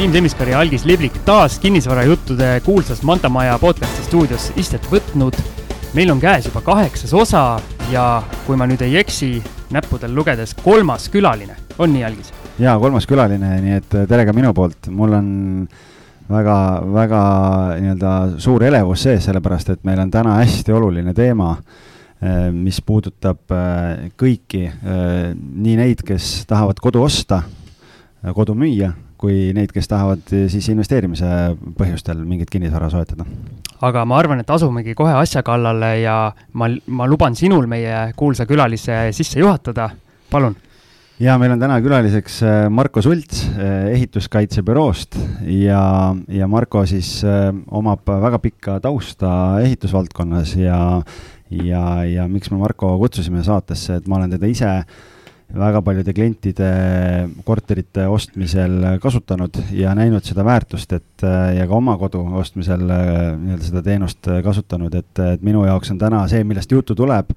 Siim Temmiskar ja Algis Liblik taas kinnisvarajuttude kuulsas Mantamaja podcasti stuudios istet võtnud. meil on käes juba kaheksas osa ja kui ma nüüd ei eksi, näppudel lugedes kolmas külaline, on nii, Algis? jaa, kolmas külaline, nii et tere ka minu poolt, mul on väga, väga nii-öelda suur elevus sees, sellepärast et meil on täna hästi oluline teema, eh, mis puudutab eh, kõiki, nii neid, kes tahavad kodu osta, kodu müüa kui neid, kes tahavad eh, siis investeerimise põhjustel mingit kinnisvara soetada. aga ma arvan, et asumegi kohe asja kallale ja ma, ma luban sinul meie kuulsa külalise sisse juhatada, palun. ja meil on täna külaliseks eh, Marko Sults eh, ehituskaitsebüroost ja, ja Marko siis omab väga pikka tausta ehitusvaldkonnas ja, ja, ja miks me Marko kutsusime saatesse, et ma olen teda ise väga paljude klientide korterite ostmisel kasutanud ja näinud seda väärtust, et ja ka oma kodu ostmisel nii-öelda seda teenust kasutanud, et, et minu jaoks on täna see, millest juttu tuleb,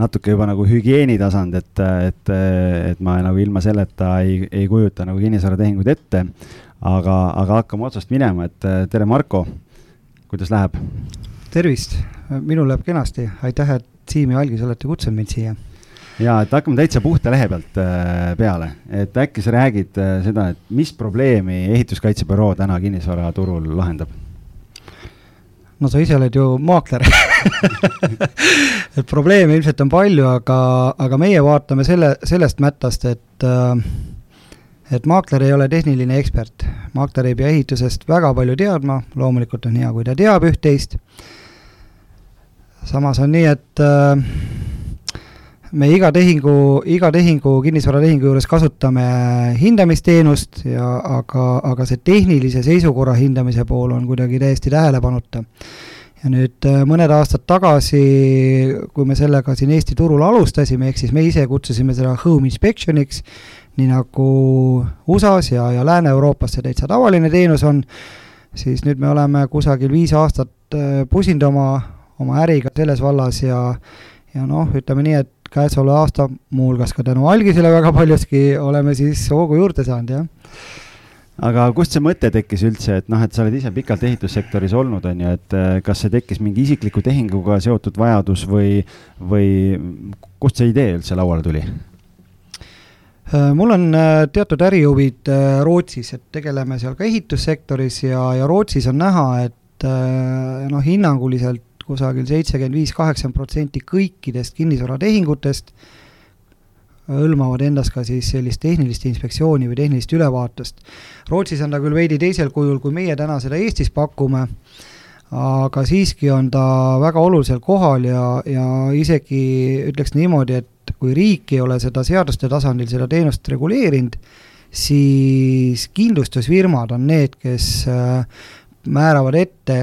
natuke juba nagu hügieenitasand, et, et, et ma nagu ilma selleta ei, ei kujuta nagu kinnisvaratehinguid ette. aga, aga hakkame otsast minema, et tere, Marko, kuidas läheb? tervist, minul läheb kenasti, aitäh, et Siim ja Algis olete kutsunud mind siia ja et hakkame täitsa puhta lehe pealt äh, peale, et äkki sa räägid äh, seda, et mis probleemi ehituskaitsebüroo täna kinnisvaraturul lahendab? no sa ise oled ju maakler et probleeme ilmselt on palju, aga, aga meie vaatame selle, sellest mättast, et äh, et maakler ei ole tehniline ekspert, maakler ei pea ehitusest väga palju teadma, loomulikult on hea, kui ta teab üht-teist. samas on nii, et äh, me iga tehingu, iga tehingu, kinnisvaratehingu juures kasutame hindamisteenust ja aga, aga see tehnilise seisukorra hindamise pool on kuidagi täiesti tähelepanuta. ja nüüd äh, mõned aastad tagasi, kui me sellega siin Eesti turul alustasime, ehk siis me ise kutsusime seda home inspection'iks, nii nagu USA-s ja, ja Lääne-Euroopas see täitsa tavaline teenus on, siis nüüd me oleme kusagil viis aastat äh, pusinud oma, oma äriga selles vallas ja ja noh, ütleme nii, et käesoleva aasta muuhulgas ka tänu algisele väga paljuski oleme siis hoogu juurde saanud, jah aga kust see mõte tekkis üldse, et noh, et sa oled ise pikalt ehitussektoris olnud, on ju, et äh, kas see tekkis mingi isikliku tehinguga seotud vajadus või, või kust see idee üldse lauale tuli? Äh, mul on äh, teatud ärihuvid Rootsis, et tegeleme seal ka ehitussektoris ja, ja Rootsis on näha, et noh, hinnanguliselt kusagil seitsekümmend viis, kaheksakümmend protsenti kõikidest kinnisvaratehingutest hõlmavad endas ka siis sellist tehnilist inspektsiooni või tehnilist ülevaatust. Rootsis on ta küll veidi teisel kujul, kui meie täna seda Eestis pakume, aga siiski on ta väga olulisel kohal ja, ja isegi ütleks niimoodi, et kui riik ei ole seda seaduste tasandil, seda teenust reguleerinud, siis kindlustusfirmad on need, kes äh, määravad ette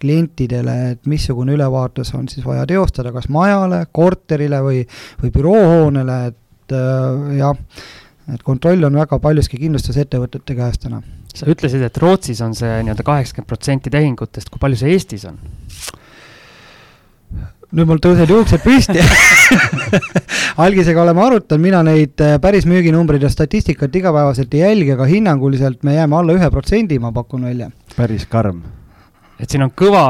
klientidele, et missugune ülevaatus on siis vaja teostada, kas majale, korterile või, või büroohoonele, et äh, jah, et kontroll on väga paljuski kindlustusettevõtete käes täna. sa ütlesid, et Rootsis on see nii-öelda kaheksakümmend protsenti tehingutest, kui palju see Eestis on? nüüd mul tõusevad juuksed püsti algisega oleme arutanud, mina neid äh, päris müüginumbreid ja statistikat igapäevaselt ei jälgi, aga hinnanguliselt me jääme alla ühe protsendi, ma pakun välja. päris karm et siin on kõva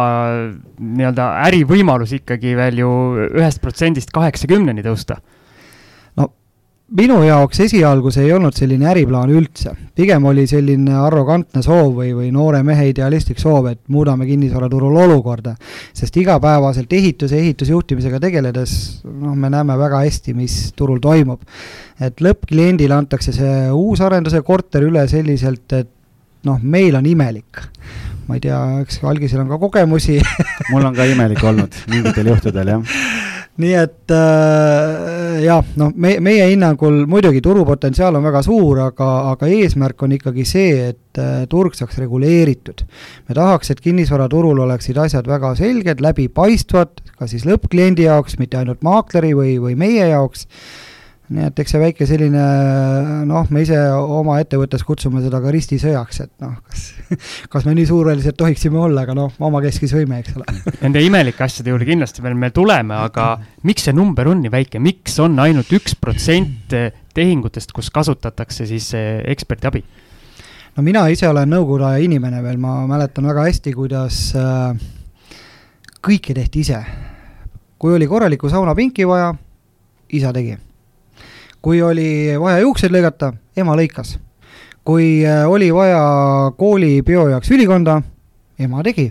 nii-öelda ärivõimalus ikkagi veel ju ühest protsendist kaheksakümneni tõusta. no minu jaoks esialgu see ei olnud selline äriplaan üldse, pigem oli selline arrogantne soov või, või noore mehe idealistlik soov, et muudame kinnisvaraturul olukorda. sest igapäevaselt ehituse, ehitusjuhtimisega tegeledes noh, me näeme väga hästi, mis turul toimub. et lõppkliendile antakse see uusarenduse korter üle selliselt, et noh, meil on imelik ma ei tea, eks algisel on ka kogemusi mul on ka imelik olnud mingitel juhtudel, jah. nii et äh, jah, noh, me, meie hinnangul muidugi turupotentsiaal on väga suur, aga, aga eesmärk on ikkagi see, et äh, turg saaks reguleeritud. me tahaks, et kinnisvaraturul oleksid asjad väga selged, läbipaistvad, ka siis lõppkliendi jaoks, mitte ainult maakleri või, või meie jaoks nii et eks see väike selline noh, me ise oma ettevõttes kutsume seda ka ristisõjaks, et noh, kas, kas me nii suurelised tohiksime olla, aga noh, omakeskis võime, eks ole. Nende imelike asjade juurde kindlasti veel me tuleme, aga miks see number on nii väike, miks on ainult üks protsent tehingutest, kus kasutatakse siis eksperdi abi? no mina ise olen nõukogude aja inimene veel, ma mäletan väga hästi, kuidas äh, kõike tehti ise. kui oli korralikku saunapinki vaja, isa tegi. Kui oli vaja juukseid lõigata, ema lõikas. kui äh, oli vaja koolipeo jaoks ülikonda, ema tegi.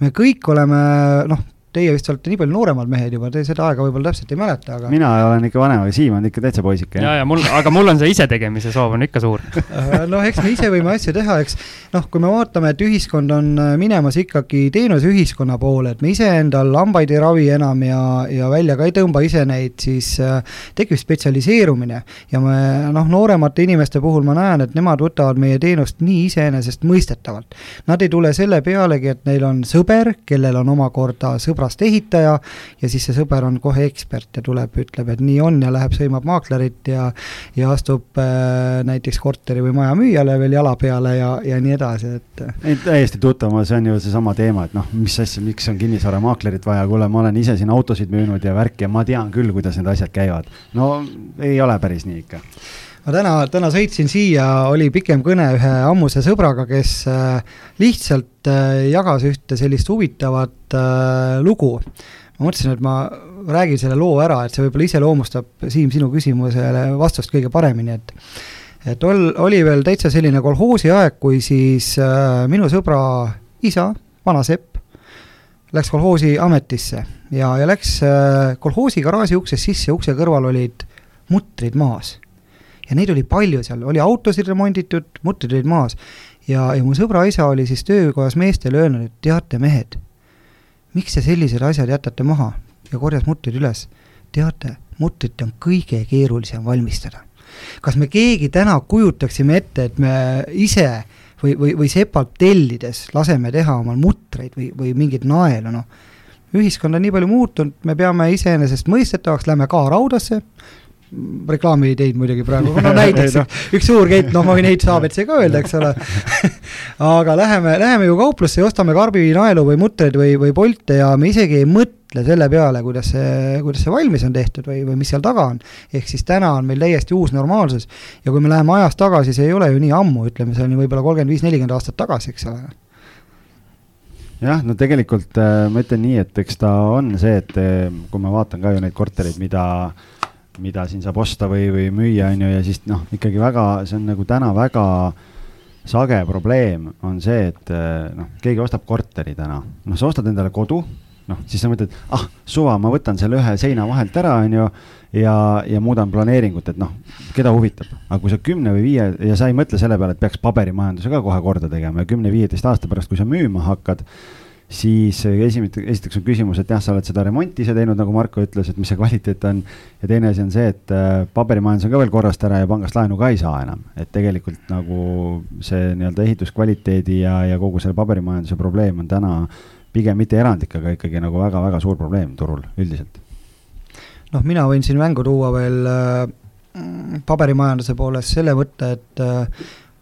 me kõik oleme, noh, teie vist olete nii palju nooremad mehed juba, te seda aega võib-olla täpselt ei mäleta, aga. mina olen ikka vanem, aga Siim on ikka täitsa poisike. ja, ja mul, aga mul on see isetegemise soov on ikka suur noh, eks me ise võime asju teha, eks noh, kui me vaatame, et ühiskond on äh, minemas ikkagi teenuseühiskonna poole, et me iseendal hambaid ei ravi enam ja, ja välja ka ei tõmba ise neid, siis äh, tekib spetsialiseerumine. ja me noh, nooremate inimeste puhul ma näen, et nemad võtavad meie teenust nii iseenesestmõistetavalt. Nad ei tule selle pealegi, et neil on sõber, kellel on omakorda sõber, sõbrast ehitaja ja siis see sõber on kohe ekspert ja tuleb, ütleb, et nii on ja läheb, sõimab maaklerit ja ja astub äh, näiteks korteri või maja müüjale veel jala peale ja, ja nii edasi, et ei, täiesti tuttav, see on ju seesama teema, et noh, mis asja, miks on kinnisvaramaaklerit vaja, kuule, ma olen ise siin autosid müünud ja värki ja ma tean küll, kuidas need asjad käivad. no ei ole päris nii ikka ma täna, täna sõitsin siia, oli pikem kõne ühe ammuse sõbraga, kes äh, lihtsalt äh, jagas ühte sellist huvitavat äh, lugu. ma mõtlesin, et ma räägin selle loo ära, et see võib-olla iseloomustab, Siim, sinu küsimusele vastust kõige paremini, et et ol-, oli veel täitsa selline kolhoosi aeg, kui siis äh, minu sõbra isa, vana sepp, läks kolhoosi ametisse ja, ja läks äh, kolhoosi garaaži uksest sisse, ukse kõrval olid mutrid maas ja neid oli palju seal, oli autosid remonditud, mutrid olid maas. ja, ja mu sõbra isa oli siis töökojas meestele öelnud, et teate, mehed, miks te sellised asjad jätate maha ja korjas mutrid üles. teate, mutrit on kõige keerulisem valmistada. kas me keegi täna kujutaksime ette, et me ise või, või, või sepalt tellides laseme teha omal mutreid või, või mingeid naelu, noh ühiskond on nii palju muutunud, me peame iseenesestmõistetavaks, lähme ka raudasse, reklaami ei teinud muidugi praegu, no näiteks no. üks suur kett, noh, ma võin Saabetsi ka öelda, eks ole aga läheme, läheme ju kauplusse ja ostame karbinaelu või mutreid või, või polte ja me isegi ei mõtle selle peale, kuidas see, kuidas see valmis on tehtud või, või mis seal taga on. ehk siis täna on meil täiesti uus normaalsus ja kui me läheme ajas tagasi, see ei ole ju nii ammu, ütleme, see on ju võib-olla kolmkümmend viis, nelikümmend aastat tagasi, eks ole jah, no tegelikult äh, ma ütlen nii, et eks ta on see, et äh, kui ma vaatan ka ju neid kortereid, mida äh, mida siin saab osta või, või müüa, on ju, ja siis noh, ikkagi väga, see on nagu täna väga sage probleem on see, et eh, noh, keegi ostab korteri täna, noh, sa ostad endale kodu, noh, siis sa mõtled, ah, suva, ma võtan selle ühe seina vahelt ära, on ju, ja, ja muudan planeeringut, et noh, keda huvitab. aga kui sa kümne või viie ja sa ei mõtle selle peale, et peaks paberimajanduse ka kohe korda tegema ja kümne-viieteist aasta pärast, kui sa müüma hakkad siis esimene, esiteks on küsimus, et jah, sa oled seda remonti ise teinud, nagu Marko ütles, et mis see kvaliteet on. ja teine asi on see, et äh, paberimajandus on ka veel korrast ära ja pangast laenu ka ei saa enam. et tegelikult nagu see nii-öelda ehituskvaliteedi ja, ja kogu selle paberimajanduse probleem on täna pigem mitte erandlik, aga ikkagi nagu väga-väga suur probleem turul üldiselt. noh, mina võin siin mängu tuua veel äh, paberimajanduse poolest selle võtta, et Äh,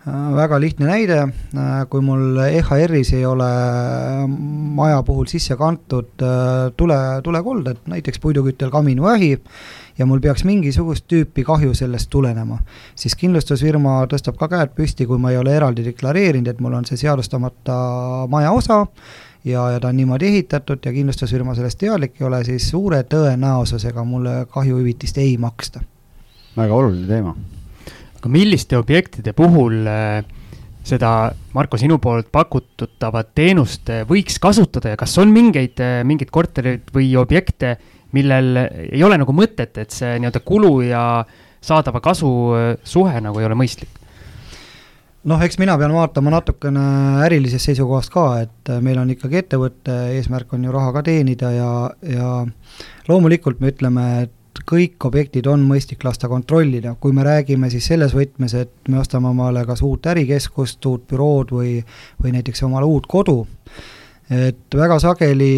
väga lihtne näide, äh, kui mul EHR-is ei ole maja puhul sisse kantud äh, tule, tulekolded, näiteks puiduküttel kamin ahi, ja mul peaks mingisugust tüüpi kahju sellest tulenema, siis kindlustusfirma tõstab ka käed püsti, kui ma ei ole eraldi deklareerinud, et mul on see seadustamata maja osa ja, ja ta on niimoodi ehitatud ja kindlustusfirma sellest teadlik ei ole, siis suure tõenäosusega mulle kahjuhüvitist ei maksta. väga oluline teema aga milliste objektide puhul äh, seda, Marko, sinu poolt pakututavat teenust äh, võiks kasutada ja kas on mingeid, äh, mingeid kortereid või objekte, millel ei ole nagu mõtet, et see nii-öelda kulu ja saadava kasu suhe nagu ei ole mõistlik? noh, eks mina pean vaatama natukene ärilisest seisukohast ka, et meil on ikkagi ettevõtte eesmärk on ju raha ka teenida ja, ja loomulikult me ütleme, et kõik objektid on mõistlik lasta kontrollida, kui me räägime siis selles võtmes, et me ostame omale kas uut ärikeskust, uut bürood või, või näiteks omale uut kodu, et väga sageli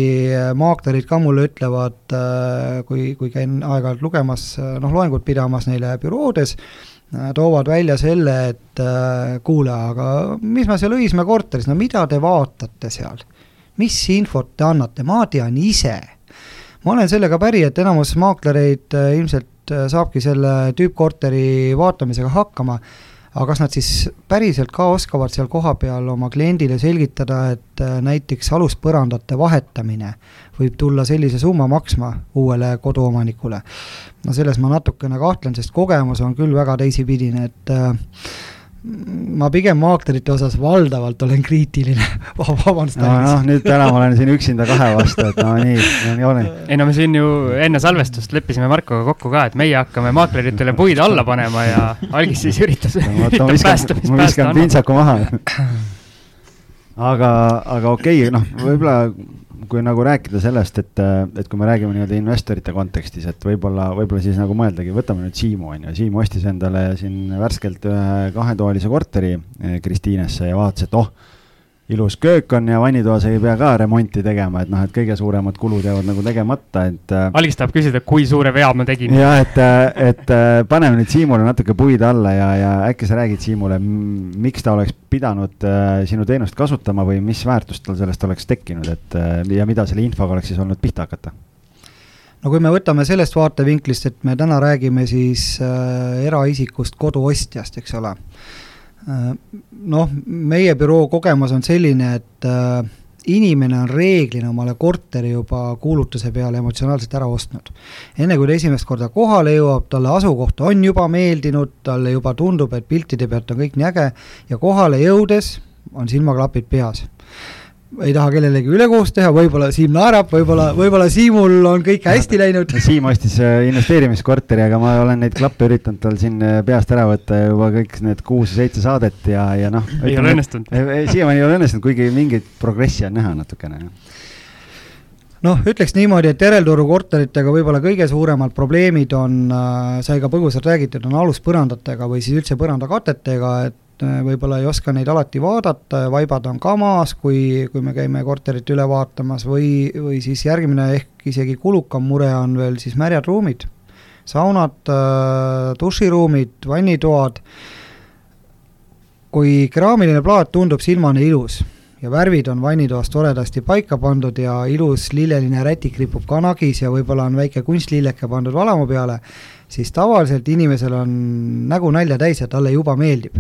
maaklerid ka mulle ütlevad, äh, kui, kui käin aeg-ajalt lugemas, noh, loengut pidamas neile büroodes, äh, toovad välja selle, et äh, kuule, aga mis ma seal Õismäe korteris, no mida te vaatate seal? mis infot te annate, ma tean ise ma olen sellega päri, et enamus maaklereid äh, ilmselt äh, saabki selle tüüppkorteri vaatamisega hakkama, aga kas nad siis päriselt ka oskavad seal kohapeal oma kliendile selgitada, et äh, näiteks aluspõrandate vahetamine võib tulla sellise summa maksma uuele koduomanikule? no selles ma natukene kahtlen, sest kogemus on küll väga teisipidine, et äh, ma pigem maaklerite osas valdavalt olen kriitiline vabandust no,. noh, nüüd täna ma olen siin üksinda kahe vastu, et no nii, nii olen. ei no me siin ju enne salvestust leppisime Markoga kokku ka, et meie hakkame maakleritele puid alla panema ja algis siis üritas, üritab päästa, mis ma viskan pintsaku maha aga, aga okei okay,, noh, võib-olla kui nagu rääkida sellest, et, et kui me räägime nii-öelda investorite kontekstis, et võib-olla, võib-olla siis nagu mõeldagi, võtame nüüd Siimu on ju, Siim ostis endale siin värskelt ühe kahetoalise korteri eh, Kristiinesse ja vaatas, et oh ilus köök on ja vannitoas ei pea ka remonti tegema, et noh, et kõige suuremad kulud jäävad nagu tegemata, et. Äh, algis tahab küsida, kui suure vea ma tegin. jah, et, äh, et äh, paneme nüüd Siimule natuke puid alla ja, ja äkki sa räägid Siimule, miks ta oleks pidanud sinu teenust kasutama või mis väärtust tal sellest oleks tekkinud, et ja mida selle infoga oleks siis olnud pihta hakata? no kui me võtame sellest vaatevinklist, et me täna räägime siis äh, eraisikust koduostjast, eks ole noh, meie büroo kogemus on selline, et äh, inimene on reeglina omale korteri juba kuulutuse peale emotsionaalselt ära ostnud. enne kui ta esimest korda kohale jõuab, talle asukoht on juba meeldinud, talle juba tundub, et piltide pealt on kõik nii äge ja kohale jõudes on silmaklapid peas ei taha kellelegi ülekohust teha, võib-olla Siim naerab, võib-olla, võib-olla Siimul on kõik hästi läinud. Siim ostis äh, investeerimiskorteri, aga ma olen neid klappe üritanud tal siin äh, peast ära võtta juba kõik need kuus-seitse saadet ja, ja noh. ei ole õnnestunud. siiamaani ei ole õnnestunud, kuigi mingit progressi on näha natukene noh, ütleks niimoodi, et järelturu korteritega võib-olla kõige suuremad probleemid on äh,, sai ka põgusalt räägitud, on aluspõrandatega või siis üldse põrandakatetega, et Äh, võib-olla ei oska neid alati vaadata ja vaibad on ka maas, kui, kui me käime korterit üle vaatamas või, või siis järgmine ehk isegi kulukam mure on veel siis märjad ruumid, saunad, äh, duširuumid, vannitoad, kui keraamiline plaat tundub silmane ilus ja värvid on vannitoas toredasti paika pandud ja ilus lilleline rätik ripub ka nagis ja võib-olla on väike kunstlilleke pandud valamu peale, siis tavaliselt inimesel on nägu nalja täis ja talle juba meeldib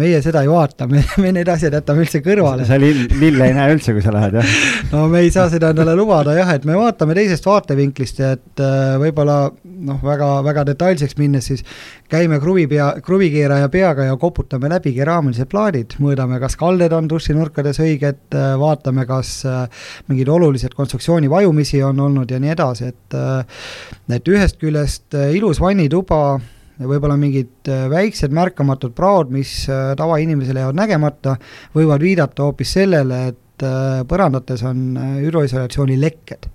meie seda ei vaata, me, me need asjad jätame üldse kõrvale. sa lill, lille ei näe üldse, kui sa lähed, jah? no me ei saa seda endale lubada jah, et me vaatame teisest vaatevinklist ja et äh, võib-olla noh, väga, väga detailseks minnes siis käime kruvi pea, kruvikeeraja peaga ja koputame läbi keraamilised plaadid, mõõdame, kas kalded on dušinurkades õiged, äh, vaatame, kas äh, mingeid olulised konstruktsiooni vajumisi on olnud ja nii edasi, et et ühest küljest ilus vannituba ja võib-olla mingid äh, väiksed märkamatud praod, mis äh, tavainimesele jäävad nägemata, võivad viidata hoopis sellele, et äh, põrandates on hüdroisolatsiooni lekked.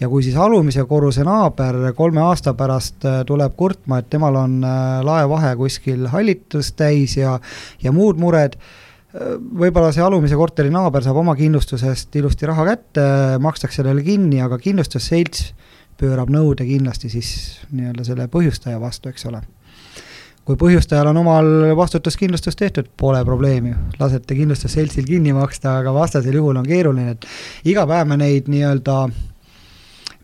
ja kui siis alumise korruse naaber kolme aasta pärast tuleb kurtma, et temal on laevahe kuskil hallitust täis ja, ja muud mured, võib-olla see alumise korteri naaber saab oma kindlustusest ilusti raha kätte, makstakse sellele kinni, aga kindlustusselts pöörab nõude kindlasti siis nii-öelda selle põhjustaja vastu, eks ole kui põhjustajal on omal vastutuskindlustus tehtud, pole probleemi, lasete kindlustusseltsil kinni maksta, aga vastasel juhul on keeruline, et iga päev me neid nii-öelda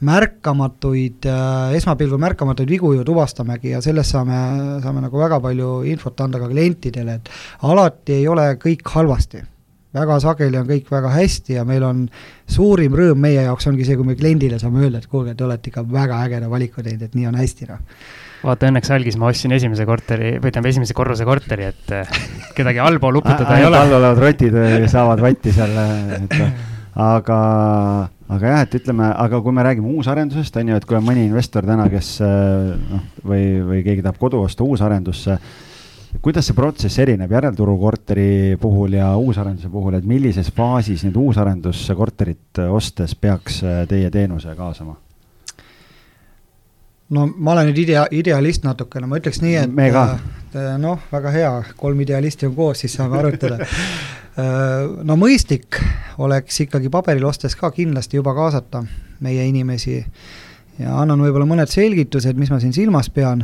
märkamatuid äh,, esmapilgul märkamatuid vigu ju tuvastamegi ja sellest saame, saame nagu väga palju infot anda ka klientidele, et alati ei ole kõik halvasti. väga sageli on kõik väga hästi ja meil on suurim rõõm meie jaoks ongi see, kui me kliendile saame öelda, et kuulge, te olete ikka väga ägeda valiku teinud, et nii on hästi, noh vaata õnneks algis, ma ostsin esimese korteri või tähendab esimese korruse korteri, et eh, kedagi allpool uputada ei ole. all olevad rotid eh, saavad vatti seal, eh, et aga, aga jah, et ütleme, aga kui me räägime uusarendusest, on ju, et kui on mõni investor täna, kes noh, või, või keegi tahab kodu osta uusarendusse, kuidas see protsess erineb järelturu korteri puhul ja uusarenduse puhul, et millises faasis nüüd uusarenduskorterit ostes peaks teie teenuse kaasama? No ma olen nüüd idea-, idealist natukene, ma ütleks nii, et me ka. noh, väga hea, kolm idealisti on koos, siis saame arutada äh, no mõistlik oleks ikkagi paberil ostes ka kindlasti juba kaasata meie inimesi ja annan võib-olla mõned selgitused, mis ma siin silmas pean.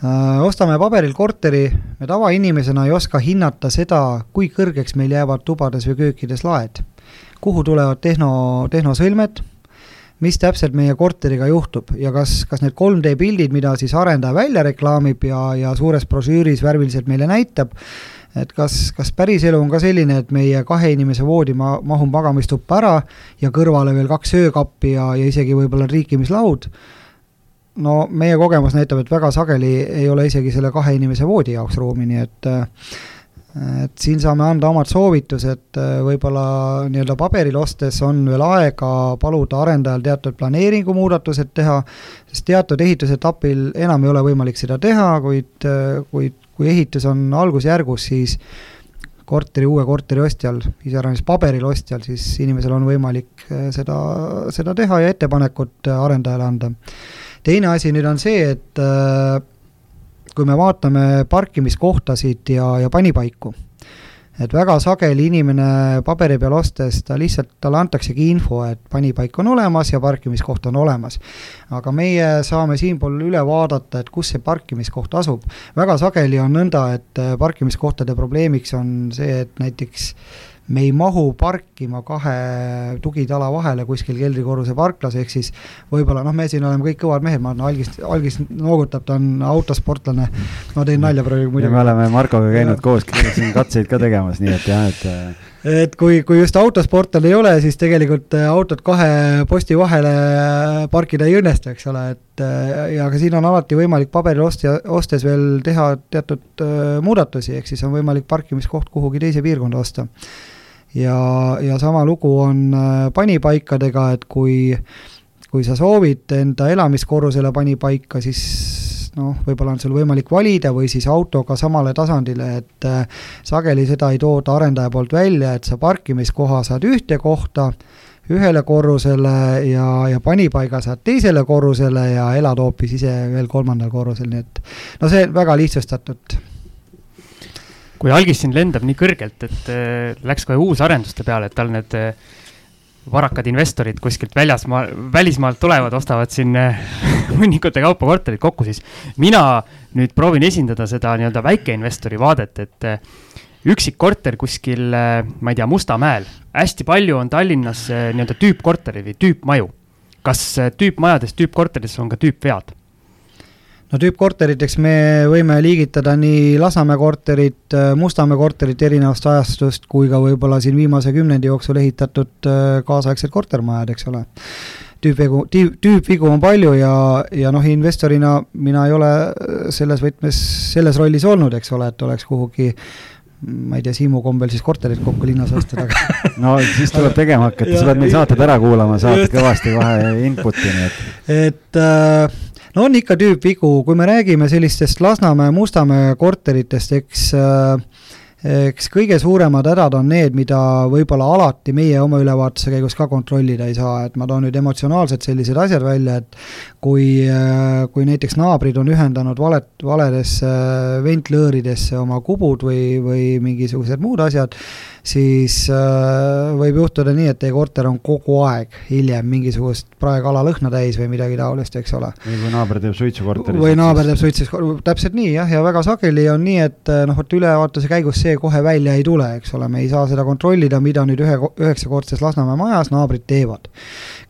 Äh, ostame paberil korteri, me tavainimesena ei oska hinnata seda, kui kõrgeks meil jäävad tubades või köökides laed, kuhu tulevad tehno, tehnosõlmed mis täpselt meie korteriga juhtub ja kas, kas need 3D pildid, mida siis arendaja välja reklaamib ja, ja suures brošüüris värviliselt meile näitab, et kas, kas päriselu on ka selline, et meie kahe inimese voodi ma-, mahub magamistuppa ära ja kõrvale veel kaks öökappi ja, ja isegi võib-olla triikimislaud, no meie kogemus näitab, et väga sageli ei ole isegi selle kahe inimese voodi jaoks ruumi, nii et et siin saame anda omad soovitused, võib-olla nii-öelda paberil ostes on veel aega paluda arendajal teatud planeeringumuudatused teha, sest teatud ehitusetapil enam ei ole võimalik seda teha, kuid, kuid kui ehitus on algusjärgus, siis korteri, uue korteri ostjal, iseäranis paberil ostjal, siis inimesel on võimalik eh, seda, seda teha ja ettepanekut arendajale anda. teine asi nüüd on see, et kui me vaatame parkimiskohtasid ja, ja panipaiku et väga sageli inimene paberi peal ostes, ta lihtsalt, talle antaksegi info, et panipaik on olemas ja parkimiskoht on olemas. aga meie saame siinpool üle vaadata, et kus see parkimiskoht asub. väga sageli on nõnda, et parkimiskohtade probleemiks on see, et näiteks me ei mahu parkima kahe tugitala vahele kuskil keldrikorruse parklas, ehk siis võib-olla noh, me siin oleme kõik kõvad mehed, ma arvan, algis, algis noogutab, ta on autosportlane, ma teen nalja praegu muidugi. me oleme Markoga käinud koos siin katseid ka tegemas, nii et jah, et äh, et kui, kui just autosportlane ei ole, siis tegelikult äh, autot kahe posti vahele äh, parkida ei õnnestu, eks ole, et ja ka siin on alati võimalik paberil ostja, ostes veel teha teatud muudatusi, ehk siis on võimalik parkimiskoht kuhugi teise piirkonda osta ja, ja sama lugu on äh, panipaikadega, et kui, kui sa soovid enda elamiskorrusele panipaika, siis noh, võib-olla on sul võimalik valida või siis autoga samale tasandile, et äh, sageli seda ei tooda arendaja poolt välja, et sa parkimiskoha saad ühte kohta, ühele korrusele ja, ja panipaiga saad teisele korrusele ja elad hoopis ise veel kolmandal korrusel, nii et no see väga lihtsustatud kui algis siin lendab nii kõrgelt, et äh, läks kohe uusarenduste peale, et tal need äh, varakad investorid kuskilt väljasmaa, välismaalt tulevad, ostavad siin äh, hunnikute kaupa korterid kokku, siis mina nüüd proovin esindada seda nii-öelda väikeinvestori vaadet, et üksik korter kuskil, ma ei tea, Mustamäel, hästi palju on Tallinnas nii-öelda tüüpkorteri või tüüpmaju. kas tüüpmajades, tüüpkorterites on ka tüüpvead? No tüüppkorteriteks me võime liigitada nii Lasnamäe korterit, äh, Mustamäe korterit erinevast ajastust, kui ka võib-olla siin viimase kümnendi jooksul ehitatud äh, kaasaegsed kortermajad, eks ole. tüüpvigu, tüüp, tüüpvigu on palju ja, ja noh, investorina mina ei ole äh, selles võtmes, selles rollis olnud, eks ole, et oleks kuhugi ma ei tea, Siimu kombel siis korterit kokku linnas osta, aga no siis tuleb tegema hakata, sa pead meil saated ära kuulama, saad kõvasti kohe input'i, nii et. et äh, no on ikka tüüpvigu, kui me räägime sellistest Lasnamäe, Mustamäe korteritest, eks äh, eks kõige suuremad hädad on need, mida võib-olla alati meie oma ülevaatuse käigus ka kontrollida ei saa, et ma toon nüüd emotsionaalselt sellised asjad välja, et kui, äh, kui näiteks naabrid on ühendanud valet, valedesse ventlõõridesse oma kubud või, või mingisugused muud asjad, siis äh, võib juhtuda nii, et teie korter on kogu aeg hiljem mingisugust praekala lõhna täis või midagi taolist, eks ole. või naaber teeb suitsu korteris. või naaber teeb suitsu, täpselt nii jah, ja väga sageli on nii, et äh, noh, vot ülevaatuse käigus see kohe välja ei tule, eks ole, me ei saa seda kontrollida, mida nüüd ühe, üheksakordses Lasnamäe majas naabrid teevad.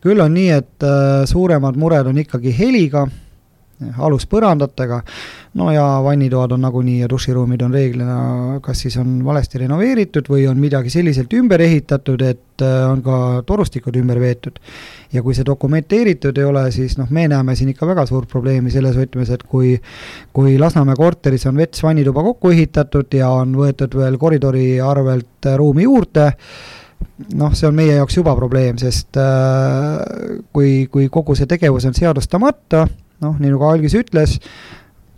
Küll on nii, et äh, suuremad mured on ikkagi heliga aluspõrandatega, no ja vannitoad on nagunii ja duširuumid on reeglina kas siis on valesti renoveeritud või on midagi selliselt ümber ehitatud, et äh, on ka torustikud ümber veetud. ja kui see dokumenteeritud ei ole, siis noh, me näeme siin ikka väga suurt probleemi selles võtmes, et kui kui Lasnamäe korteris on vets vannituba kokku ehitatud ja on võetud veel koridori arvelt ruumi juurde, noh, see on meie jaoks juba probleem, sest äh, kui, kui kogu see tegevus on seadustamata, noh, nii nagu Algis ütles,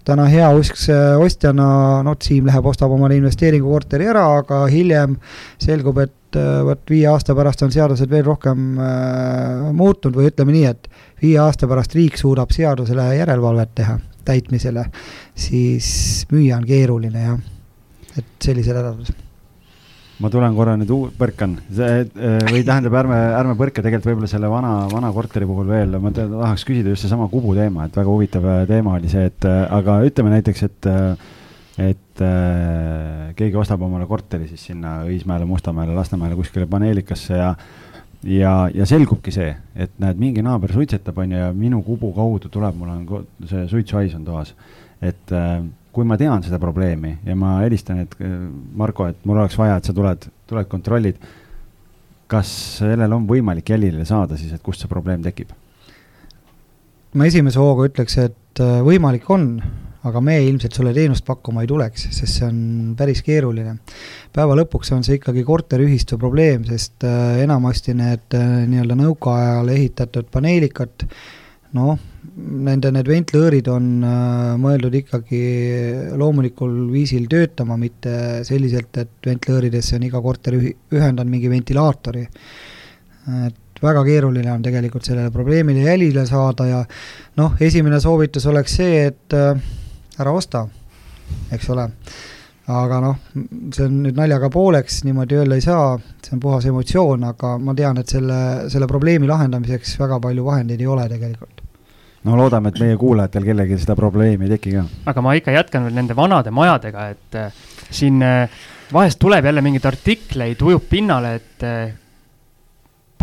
täna heauskse ostjana, no Siim läheb, ostab omale investeeringukorteri ära, aga hiljem selgub, et äh, vot viie aasta pärast on seadused veel rohkem äh, muutunud või ütleme nii, et viie aasta pärast riik suudab seadusele järelevalvet teha, täitmisele, siis müüa on keeruline jah, et sellised hädad ma tulen korra nüüd uu-, põrkan, see või tähendab, ärme, ärme põrka tegelikult võib-olla selle vana, vana korteri puhul veel, ma tahaks küsida just seesama Kubu teema, et väga huvitav äh, teema oli see, et äh, aga ütleme näiteks, et et äh, keegi ostab omale korteri siis sinna Õismäele, Mustamäele, Lasnamäele kuskile paneelikasse ja ja, ja selgubki see, et näed, mingi naaber suitsetab, on ju, ja minu kubu kaudu tuleb, mul on see suitsuhais on toas. et äh, kui ma tean seda probleemi ja ma helistan, et äh, Marko, et mul oleks vaja, et sa tuled, tuled kontrollid, kas sellel on võimalik jälile saada siis, et kust see probleem tekib? ma esimese hooga ütleks, et äh, võimalik on, aga me ilmselt sulle teenust pakkuma ei tuleks, sest see on päris keeruline. päeva lõpuks on see ikkagi korteriühistu probleem, sest äh, enamasti need nii-öelda nõukaajal ehitatud paneelikad, noh, nende need ventlõõrid on mõeldud ikkagi loomulikul viisil töötama, mitte selliselt, et ventlõõridesse on iga korter ühendanud mingi ventilaatori. et väga keeruline on tegelikult sellele probleemile jälile saada ja noh, esimene soovitus oleks see, et äh, ära osta, eks ole. aga noh, see on nüüd naljaga pooleks, niimoodi öelda ei saa, see on puhas emotsioon, aga ma tean, et selle, selle probleemi lahendamiseks väga palju vahendeid ei ole tegelikult no loodame, et meie kuulajatel kellelgi seda probleemi ei teki ka. aga ma ikka jätkan veel nende vanade majadega, et äh, siin äh, vahest tuleb jälle mingeid artikleid, ujub pinnale, et äh,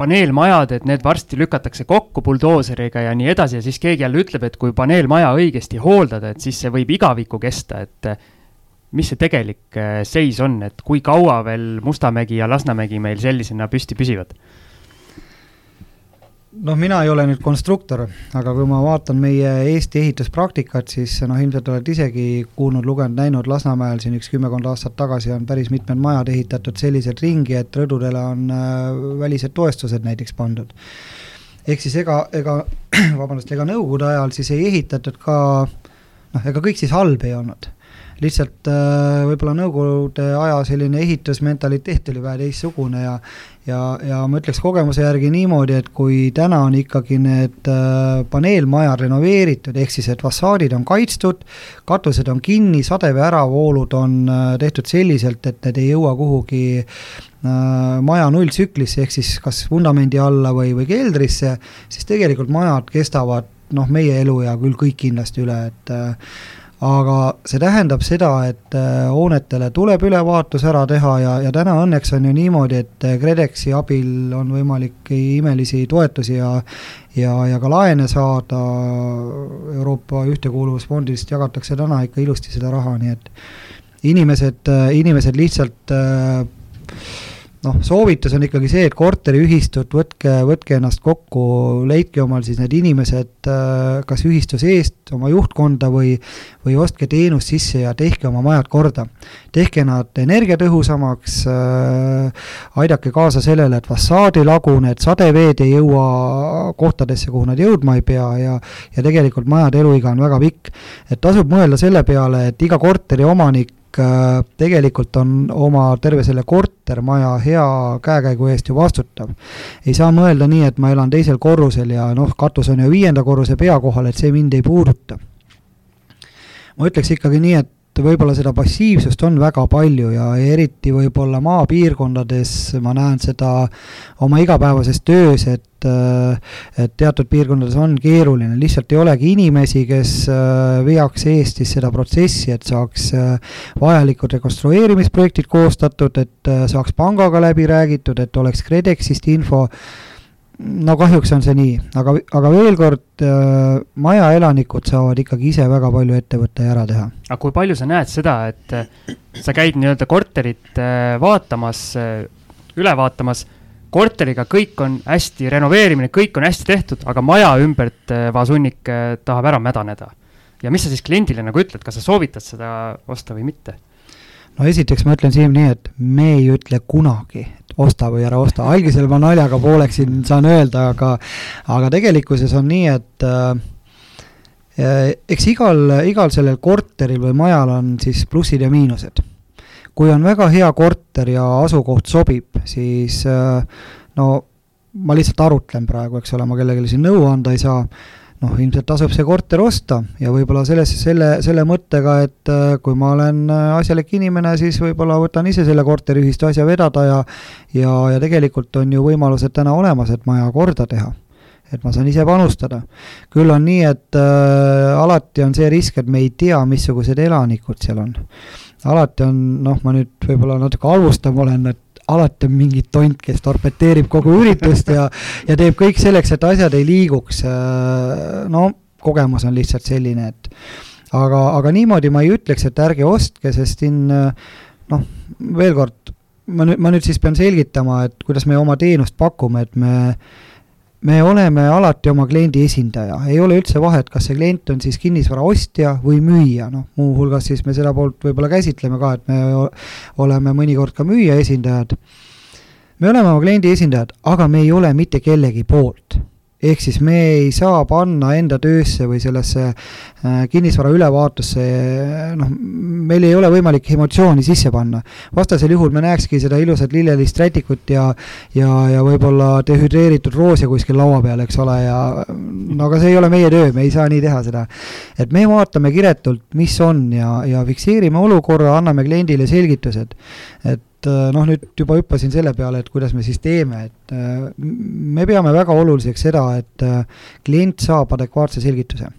paneelmajad, et need varsti lükatakse kokku buldooseriga ja nii edasi ja siis keegi jälle ütleb, et kui paneelmaja õigesti hooldada, et siis see võib igavikku kesta, et mis see tegelik äh, seis on, et kui kaua veel Mustamägi ja Lasnamägi meil sellisena püsti püsivad? Noh, mina ei ole nüüd konstruktor, aga kui ma vaatan meie Eesti ehituspraktikat, siis noh, ilmselt olete isegi kuulnud, lugenud, näinud Lasnamäel siin üks kümmekond aastat tagasi on päris mitmed majad ehitatud selliselt ringi, et rõdudele on äh, välised toestused näiteks pandud. ehk siis ega, ega vabandust, ega nõukogude ajal siis ei ehitatud ka noh, ega kõik siis halb ei olnud lihtsalt äh, võib-olla Nõukogude aja selline ehitusmentaliteet oli vähe teistsugune ja ja, ja ma ütleks kogemuse järgi niimoodi, et kui täna on ikkagi need äh, paneelmajad renoveeritud, ehk siis et fassaadid on kaitstud, katused on kinni, sadevee äravoolud on äh, tehtud selliselt, et need ei jõua kuhugi maja nulltsüklisse, ehk siis kas vundamendi alla või, või keldrisse, siis tegelikult majad kestavad noh, meie eluea küll kõik kindlasti üle, et aga see tähendab seda, et äh, hoonetele tuleb ülevaatus ära teha ja, ja täna õnneks on ju niimoodi, et äh, KredExi abil on võimalik imelisi toetusi ja ja, ja ka laene saada, Euroopa Ühtekuuluvusfondist jagatakse täna ikka ilusti seda raha, nii et inimesed, äh, inimesed lihtsalt äh, noh, soovitus on ikkagi see, et korteriühistut võtke, võtke ennast kokku, leidke omal siis need inimesed äh, kas ühistu seest oma juhtkonda või, või ostke teenust sisse ja tehke oma majad korda. tehke nad energiatõhusamaks, äh, aidake kaasa sellele, et fassaad ei lagune, et sadeveed ei jõua kohtadesse, kuhu nad jõudma ei pea ja ja tegelikult majade eluiga on väga pikk. et tasub mõelda selle peale, et iga korteri omanik tegelikult on oma terve selle kortermaja hea käekäigu eest ju vastutav. ei saa mõelda nii, et ma elan teisel korrusel ja noh, katus on ju viienda korruse pea kohal, et see mind ei puuduta. ma ütleks ikkagi nii, et võib-olla seda passiivsust on väga palju ja eriti võib-olla maapiirkondades ma näen seda oma igapäevases töös, et et teatud piirkondades on keeruline, lihtsalt ei olegi inimesi, kes äh, veaks Eestis seda protsessi, et saaks äh, vajalikud rekonstrueerimisprojektid koostatud, et äh, saaks pangaga läbi räägitud, et oleks KredExist info no kahjuks on see nii, aga, aga veel kord äh,, maja elanikud saavad ikkagi ise väga palju ette võtta ja ära teha. aga kui palju sa näed seda, et äh, sa käid nii-öelda korterit äh, vaatamas äh,, üle vaatamas, korteriga kõik on hästi, renoveerimine, kõik on hästi tehtud, aga maja ümbert äh, vasunnik äh, tahab ära mädaneda. ja mis sa siis kliendile nagu ütled, kas sa soovitad seda osta või mitte? No esiteks ma ütlen Siim nii, et me ei ütle kunagi, osta või ära osta, algisel ma naljaga pooleks siin saan öelda, aga aga tegelikkuses on nii, et äh, eks igal, igal sellel korteril või majal on siis plussid ja miinused. kui on väga hea korter ja asukoht sobib, siis äh, no ma lihtsalt arutlen praegu, eks ole, ma kellelegi siin nõu anda ei saa noh, ilmselt tasub see korter osta ja võib-olla selles, selle, selle mõttega, et äh, kui ma olen äh, asjalik inimene, siis võib-olla võtan ise selle korteriühistu asja vedada ja ja, ja tegelikult on ju võimalused täna olemas, et maja korda teha. et ma saan ise panustada. küll on nii, et äh, alati on see risk, et me ei tea, missugused elanikud seal on. alati on, noh, ma nüüd võib-olla natuke halvustav olen, et alati on mingi tont, kes torpeteerib kogu üritust ja, ja teeb kõik selleks, et asjad ei liiguks. no kogemus on lihtsalt selline, et aga, aga niimoodi ma ei ütleks, et ärge ostke, sest siin noh, veel kord, ma nüüd, ma nüüd siis pean selgitama, et kuidas me oma teenust pakume, et me me oleme alati oma kliendi esindaja, ei ole üldse vahet, kas see klient on siis kinnisvara ostja või müüja, noh, muuhulgas siis me seda poolt võib-olla käsitleme ka, et me oleme mõnikord ka müüja esindajad. me oleme oma kliendi esindajad, aga me ei ole mitte kellegi poolt ehk siis me ei saa panna enda töösse või sellesse äh, kinnisvara ülevaatusse, noh, meil ei ole võimalik emotsiooni sisse panna. vastasel juhul me näekski seda ilusat lillelist rätikut ja, ja, ja võib-olla dehüdreeritud roose kuskil laua peal, eks ole, ja no aga see ei ole meie töö, me ei saa nii teha seda. et me vaatame kiretult, mis on ja, ja fikseerime olukorra, anname kliendile selgitused. et noh, nüüd juba hüppasin selle peale, et kuidas me siis teeme, et äh, me peame väga oluliseks seda, et äh, klient saab adekvaatse selgituse.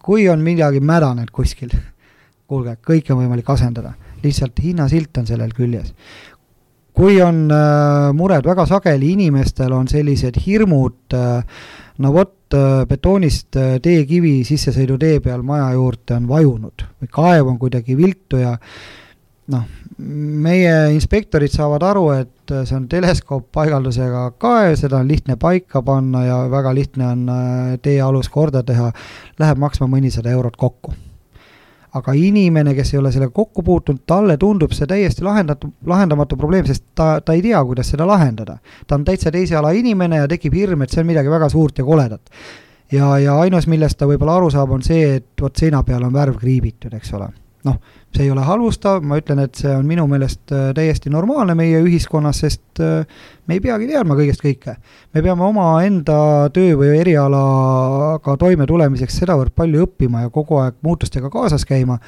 kui on midagi mädaned kuskil, kuulge, kõike on võimalik asendada, lihtsalt hinnasilt on sellel küljes. kui on mured, väga sageli inimestel on sellised hirmud, no vot, betoonist teekivi sissesõidutee peal maja juurde on vajunud või kaev on kuidagi viltu ja noh, meie inspektorid saavad aru, et see on teleskooppaigaldusega kaev, seda on lihtne paika panna ja väga lihtne on äh, teealus korda teha, läheb maksma mõnisada eurot kokku. aga inimene, kes ei ole sellega kokku puutunud, talle tundub see täiesti lahendatu, lahendamatu probleem, sest ta, ta ei tea, kuidas seda lahendada. ta on täitsa teise ala inimene ja tekib hirm, et see on midagi väga suurt ja koledat. ja, ja ainus, millest ta võib-olla aru saab, on see, et vot seina peal on värv kriibitud, eks ole. Noh see ei ole halvustav, ma ütlen, et see on minu meelest äh, täiesti normaalne meie ühiskonnas, sest äh, me ei peagi teadma kõigest kõike. me peame omaenda töö või erialaga toimetulemiseks sedavõrd palju õppima ja kogu aeg muutustega kaasas käima,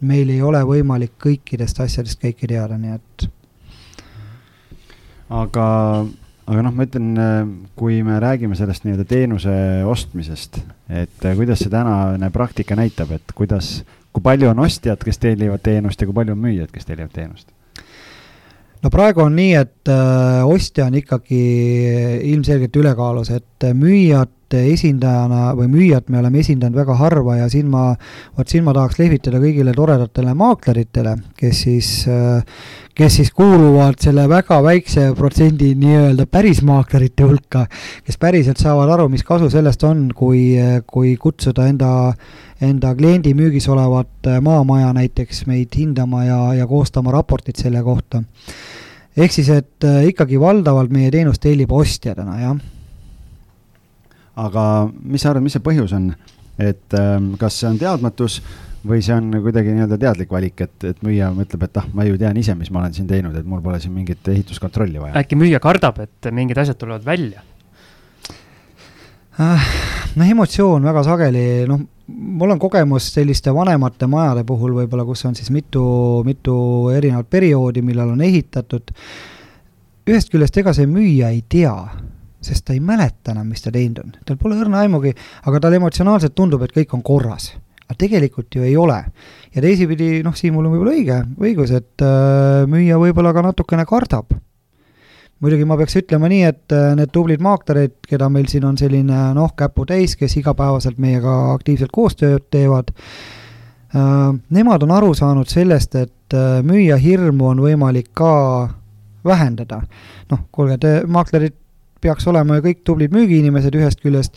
meil ei ole võimalik kõikidest asjadest kõike teada, nii et aga, aga noh, ma ütlen, äh, kui me räägime sellest nii-öelda teenuse ostmisest, et kuidas see tänane praktika näitab, et kuidas kui palju on ostjad, kes tellivad teenust ja kui palju on müüjad, kes tellivad teenust? no praegu on nii, et äh, ostja on ikkagi ilmselgelt ülekaalus, et müüjate esindajana või müüjat me oleme esindanud väga harva ja siin ma, vot siin ma tahaks lehvitada kõigile toredatele maakleritele, kes siis äh, kes siis kuuluvad selle väga väikse protsendi nii-öelda päris maaklerite hulka, kes päriselt saavad aru, mis kasu sellest on, kui, kui kutsuda enda, enda kliendi müügis olevat maamaja näiteks meid hindama ja, ja koostama raportit selle kohta. ehk siis, et äh, ikkagi valdavalt meie teenust tellib ostja täna, jah. aga mis sa arvad, mis see põhjus on, et ähm, kas see on teadmatus või see on kuidagi nii-öelda teadlik valik, et, et müüja mõtleb, et ah, ma ju tean ise, mis ma olen siin teinud, et mul pole siin mingit ehituskontrolli vaja. äkki müüja kardab, et mingid asjad tulevad välja? Ah, noh, emotsioon väga sageli, noh, mul on kogemus selliste vanemate majade puhul võib-olla, kus on siis mitu, mitu erinevat perioodi, millal on ehitatud. ühest küljest, ega see müüja ei tea, sest ta ei mäleta enam, mis ta teinud on, tal pole õrna aimugi, aga tal emotsionaalselt tundub, et kõik on korras aga tegelikult ju ei ole. ja teisipidi, noh, Siimul on võib-olla õige, õigus, et äh, müüja võib-olla ka natukene kardab. Muidugi ma peaks ütlema nii, et äh, need tublid maaklerid, keda meil siin on selline noh, käputäis, kes igapäevaselt meiega aktiivselt koostööd teevad äh,, nemad on aru saanud sellest, et äh, müüja hirmu on võimalik ka vähendada. noh, kuulge, te maaklerid peaks olema ju kõik tublid müügiinimesed ühest küljest,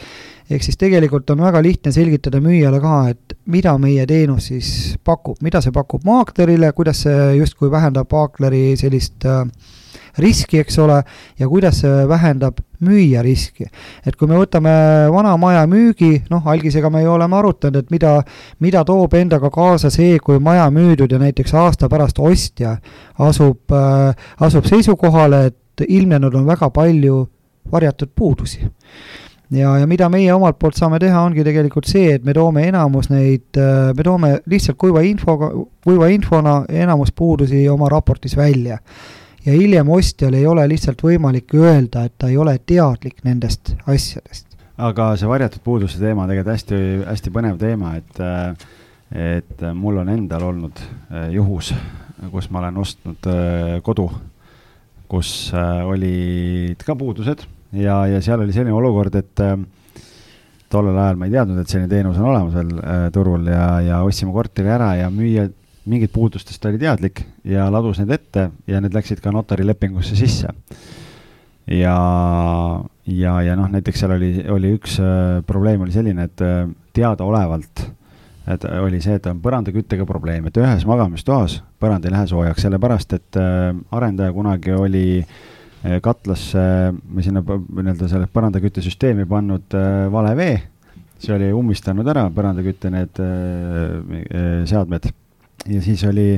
ehk siis tegelikult on väga lihtne selgitada müüjale ka, et mida meie teenus siis pakub, mida see pakub maaklerile, kuidas see justkui vähendab maakleri sellist äh, riski, eks ole, ja kuidas see vähendab müüja riski. et kui me võtame vana maja müügi, noh, algisega me ju oleme arutanud, et mida, mida toob endaga kaasa see, kui maja müüdud ja näiteks aasta pärast ostja asub äh,, asub seisukohale, et ilmnenud on väga palju varjatud puudusi ja, ja mida meie omalt poolt saame teha, ongi tegelikult see, et me toome enamus neid, äh, me toome lihtsalt kuiva infoga, kuiva infona enamus puudusi oma raportis välja. Ja hiljem ostjal ei ole lihtsalt võimalik öelda, et ta ei ole teadlik nendest asjadest. aga see varjatud puuduse teema tegelikult hästi, hästi põnev teema, et et mul on endal olnud äh, juhus, kus ma olen ostnud kodu kus olid ka puudused ja, ja seal oli selline olukord, et tollel ajal ma ei teadnud, et selline teenus on olemas veel äh, turul ja, ja ostsime korteri ära ja müüja mingit puudustest oli teadlik ja ladus need ette ja need läksid ka notarilepingusse sisse. ja, ja, ja noh, näiteks seal oli, oli üks äh, probleem oli selline, et äh, teadaolevalt, et oli see, et on põrandaküttega probleem, et ühes magamistoas põrand ei lähe soojaks, sellepärast et äh, arendaja kunagi oli äh, katlasse või sinna nii-öelda selle põrandaküttesüsteemi pannud äh, vale vee, see oli ummistanud ära põrandakütte need äh, seadmed ja siis oli,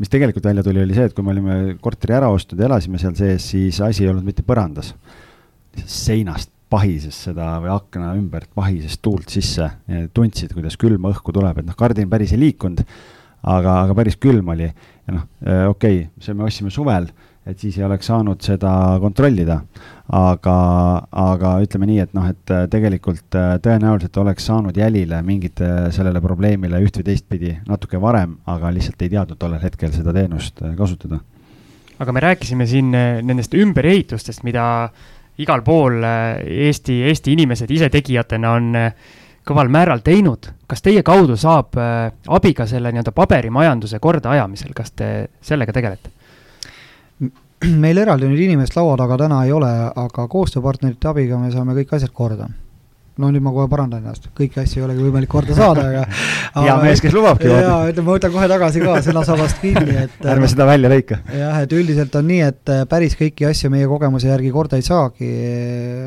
mis tegelikult välja tuli, oli see, et kui me olime korteri ära ostnud ja elasime seal sees, siis asi ei olnud mitte põrandas, seinast pahises seda või akna ümbert pahises tuult sisse, tundsid, kuidas külma õhku tuleb, et noh, kardin päris ei liikunud, aga, aga päris külm oli. Ja noh, okei okay,, see me ostsime suvel et siis ei oleks saanud seda kontrollida. aga, aga ütleme nii, et noh, et äh, tegelikult äh, tõenäoliselt oleks saanud jälile mingite sellele probleemile üht või teistpidi natuke varem, aga lihtsalt ei teadnud tollel hetkel seda teenust äh, kasutada. aga me rääkisime siin nendest ümberehitustest, mida igal pool Eesti, Eesti inimesed isetegijatena on kõval määral teinud. kas teie kaudu saab abi ka selle nii-öelda paberimajanduse kordaajamisel, kas te sellega tegelete? meil eraldi nüüd inimest laua taga täna ei ole, aga koostööpartnerite abiga me saame kõik asjad korda. no nüüd ma kohe parandan ennast, kõiki asju ei olegi võimalik korda saada, aga hea mees, kes lubabki. jaa, ütleme, ma võtan kohe tagasi ka sõnasabast kinni, et ärme seda välja lõika. jah, et üldiselt on nii, et äh, päris kõiki asju meie kogemuse järgi korda ei saagi,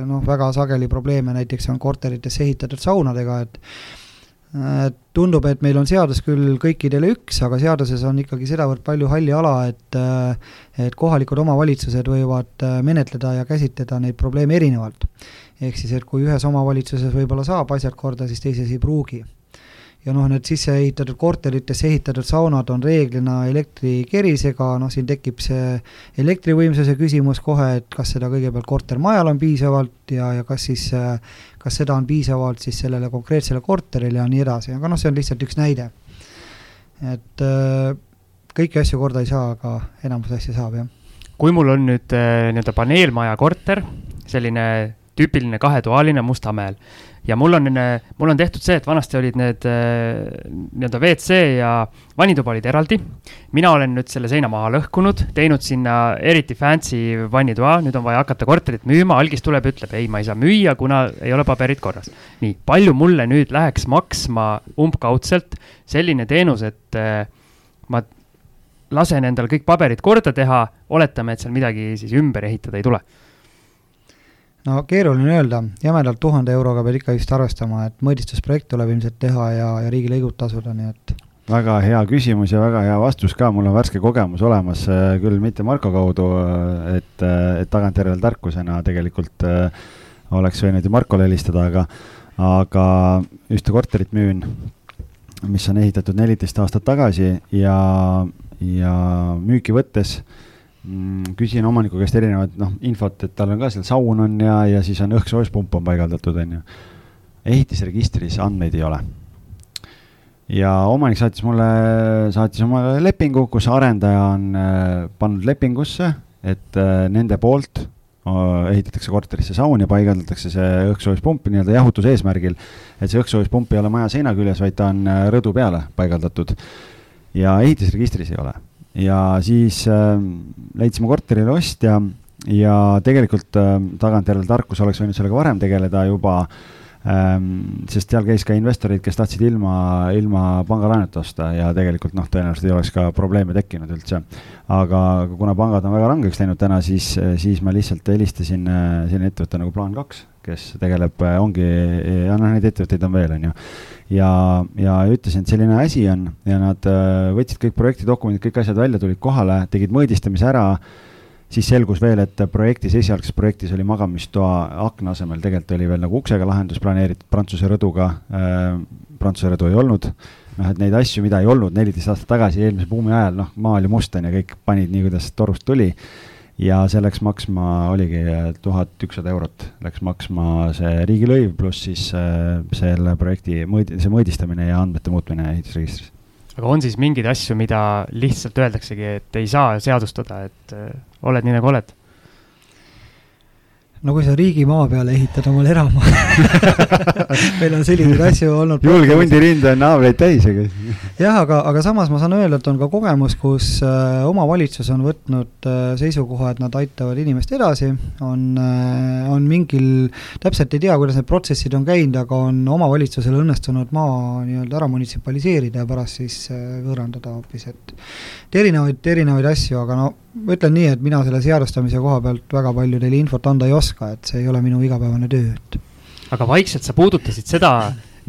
noh, väga sageli probleeme näiteks on korteritesse ehitatud saunadega, et tundub, et meil on seadus küll kõikidele üks, aga seaduses on ikkagi sedavõrd palju halli ala, et äh, et kohalikud omavalitsused võivad äh, menetleda ja käsitleda neid probleeme erinevalt. ehk siis, et kui ühes omavalitsuses võib-olla saab asjad korda, siis teises ei pruugi ja noh, need sisse ehitatud korteritesse ehitatud saunad on reeglina elektrikerisega, noh siin tekib see elektrivõimsuse küsimus kohe, et kas seda kõigepealt kortermajal on piisavalt ja, ja kas siis, kas seda on piisavalt siis sellele konkreetsele korterile ja nii edasi, aga noh, see on lihtsalt üks näide. et äh, kõiki asju korda ei saa, aga enamus asju saab, jah. kui mul on nüüd äh, nii-öelda paneelmaja korter, selline tüüpiline kahetoaline Mustamäel ja mul on, mul on tehtud see, et vanasti olid need äh, nii-öelda WC ja vannituba olid eraldi. mina olen nüüd selle seina maha lõhkunud, teinud sinna eriti fancy vannitoa, nüüd on vaja hakata korterit müüma, algis tuleb, ütleb ei, ma ei saa müüa, kuna ei ole paberid korras. nii, palju mulle nüüd läheks maksma umbkaudselt selline teenus, et äh, ma lasen endal kõik paberid korda teha, oletame, et seal midagi siis ümber ehitada ei tule no keeruline öelda, jämedalt tuhande euroga pead ikka vist arvestama, et mõõdistusprojekt tuleb ilmselt teha ja, ja riigilõigud tasuda, nii et. väga hea küsimus ja väga hea vastus ka, mul on värske kogemus olemas, äh, küll mitte Marko kaudu, äh, et, äh, et tagantjärele tarkusena tegelikult oleks võinud ju Markole helistada, aga, aga ühte korterit müün, mis on ehitatud neliteist aastat tagasi ja, ja müüki võttes äh, küsin omaniku käest erinevat noh, infot, et tal on ka seal saun on ja, ja siis on õhksoojuspump on paigaldatud, on ju. ehitisregistris andmeid ei ole. ja omanik saatis mulle, saatis omale lepingu, kus arendaja on äh, pannud lepingusse, et äh, nende poolt äh, ehitatakse korterisse saun ja paigaldatakse see õhksoojuspump nii-öelda jahutuse eesmärgil. et see õhksoojuspump ei ole maja seina küljes, vaid ta on äh, rõdu peale paigaldatud. ja ehitisregistris ei ole ja siis äh, leidsime korterile ostja ja tegelikult äh, tagantjärele tarkus oleks võinud sellega varem tegeleda juba ähm,, sest seal käis ka investoreid, kes tahtsid ilma, ilma pangalaenuta osta ja tegelikult noh, tõenäoliselt ei oleks ka probleeme tekkinud üldse. aga kuna pangad on väga rangeks läinud täna, siis, siis ma lihtsalt helistasin äh, selline ettevõte nagu Plaan kaks, kes tegeleb, äh, ongi, ja noh, neid ettevõtteid on veel, on ju. Ja, ja ütlesin, et selline asi on ja nad äh, võtsid kõik projektidokumendid, kõik asjad välja, tulid kohale, tegid mõõdistamise ära, siis selgus veel, et projektis, esialgses projektis oli magamistoa akna asemel tegelikult oli veel nagu uksega lahendus planeeritud Prantsuse rõduga äh,, Prantsuse rõdu ei olnud, noh, et neid asju, mida ei olnud neliteist aastat tagasi, eelmise buumi ajal, noh, maa oli must, on ju, kõik panid nii, kuidas torust tuli ja see läks maksma, oligi tuhat ükssada eurot läks maksma see riigilõiv, pluss siis äh, selle projekti mõõdi-, see mõõdistamine ja andmete muutmine ehitusregistris. aga on siis mingeid asju, mida lihtsalt öeldaksegi, et ei saa seadustada, et äh, oled nii, nagu oled? No kui sa riigimaa peale ehitad omale eramaa meil on selliseid asju olnud. julge hundirind on naabreid täis, aga. jah, aga, aga samas ma saan öelda, et on ka kogemus, kus äh, omavalitsus on võtnud äh, seisukoha, et nad aitavad inimest edasi, on äh,, on mingil, täpselt ei tea, kuidas need protsessid on käinud, aga on omavalitsusel õnnestunud maa nii-öelda ära munitsipaliseerida ja pärast siis äh, võõrandada hoopis, et erinevaid, erinevaid asju, aga no ma ütlen nii, et mina selle seadustamise koha pealt väga palju teile infot anda ei oska, et see ei ole minu igapäevane töö, et. aga vaikselt sa puudutasid seda,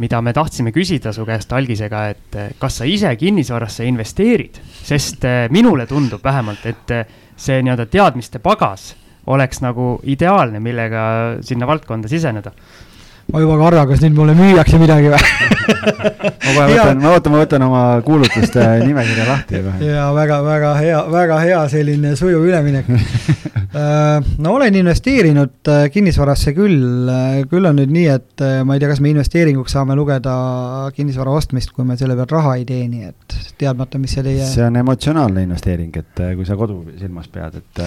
mida me tahtsime küsida su käest algisega, et eh, kas sa ise kinnisvarasse investeerid, sest eh, minule tundub vähemalt, et eh, see nii-öelda teadmiste pagas oleks nagu ideaalne, millega sinna valdkonda siseneda ma juba kardan, kas nüüd mulle müüakse midagi või ma kohe võtan, ma ootan, ma võtan oma kuulutuste nimekirja lahti juba. ja väga, väga hea, väga hea selline sujuv üleminek äh, no olen investeerinud äh, kinnisvarasse küll, äh, küll on nüüd nii, et ma ei tea, kas me investeeringuks saame lugeda kinnisvara ostmist, kui me selle pealt raha ei teeni, et teadmata, mis see teie see on emotsionaalne investeering, et kui sa kodu silmas pead, et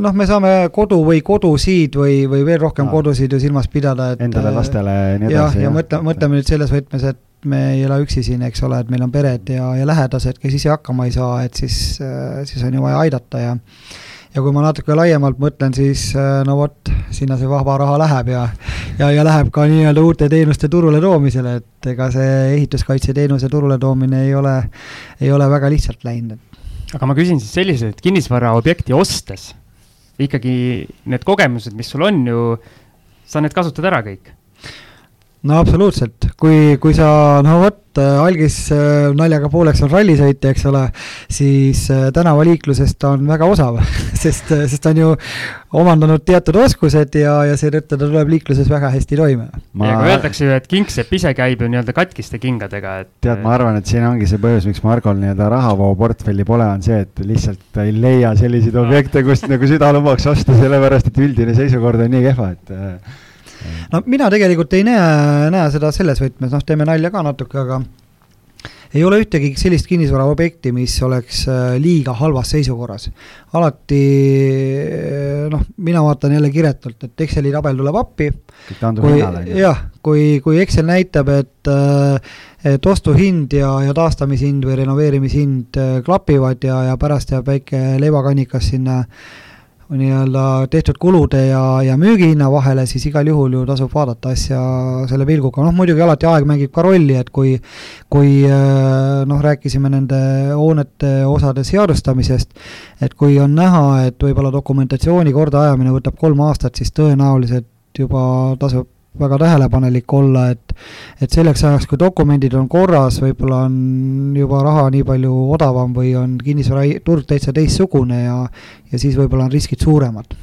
noh, me saame kodu või kodusid või, või veel rohkem no. kodusid ju silmas pidada, et endale, lastele ja nii edasi. jah, ja mõtle, mõtleme nüüd selles võtmes, et me ei ela üksi siin, eks ole, et meil on pered ja, ja lähedased, kes ise hakkama ei saa, et siis, siis on ju vaja aidata ja ja kui ma natuke laiemalt mõtlen, siis no vot, sinna see vaba raha läheb ja ja, ja läheb ka nii-öelda uute teenuste turule toomisele, et ega see ehituskaitseteenuse turule toomine ei ole, ei ole väga lihtsalt läinud. aga ma küsin siis selliselt, et kinnisvaraobjekti ostes ikkagi need kogemused, mis sul on ju sa need kasutad ära kõik? No absoluutselt, kui, kui sa, no vot, algis äh, naljaga pooleks on rallisõitja, eks ole, siis äh, tänavaliiklusest ta on väga osav sest, äh, sest ta on ju omandanud teatud oskused ja, ja seetõttu ta tuleb liikluses väga hästi toime. Ma... ja kui öeldakse ju, et kingsepp ise käib ju nii-öelda katkiste kingadega, et. tead, ma arvan, et siin ongi see põhjus, miks Margol nii-öelda rahavooportfelli pole, on see, et lihtsalt ta ei leia selliseid objekte, kust nagu süda lubaks osta, sellepärast et üldine seisukord on nii kehva, et no mina tegelikult ei näe, näe seda selles võtmes, noh, teeme nalja ka natuke, aga ei ole ühtegi sellist kinnisvaraobjekti, mis oleks äh, liiga halvas seisukorras. alati äh, noh, mina vaatan jälle kiretult, et Exceli tabel tuleb appi. jah, kui, kui Excel näitab, et äh, et ostuhind ja, ja taastamishind või renoveerimishind klapivad ja, ja pärast jääb väike leivakannikas sinna äh, nii-öelda tehtud kulude ja, ja müügihinna vahele, siis igal juhul ju tasub vaadata asja selle pilguga, noh muidugi alati aeg mängib ka rolli, et kui kui äh, noh, rääkisime nende hoonete osade seadustamisest, et kui on näha, et võib-olla dokumentatsiooni kordaajamine võtab kolm aastat, siis tõenäoliselt juba tasub väga tähelepanelik olla, et et selleks ajaks, kui dokumendid on korras, võib-olla on juba raha nii palju odavam või on kinnisvaraturg täitsa teistsugune ja ja siis võib-olla on riskid suuremad.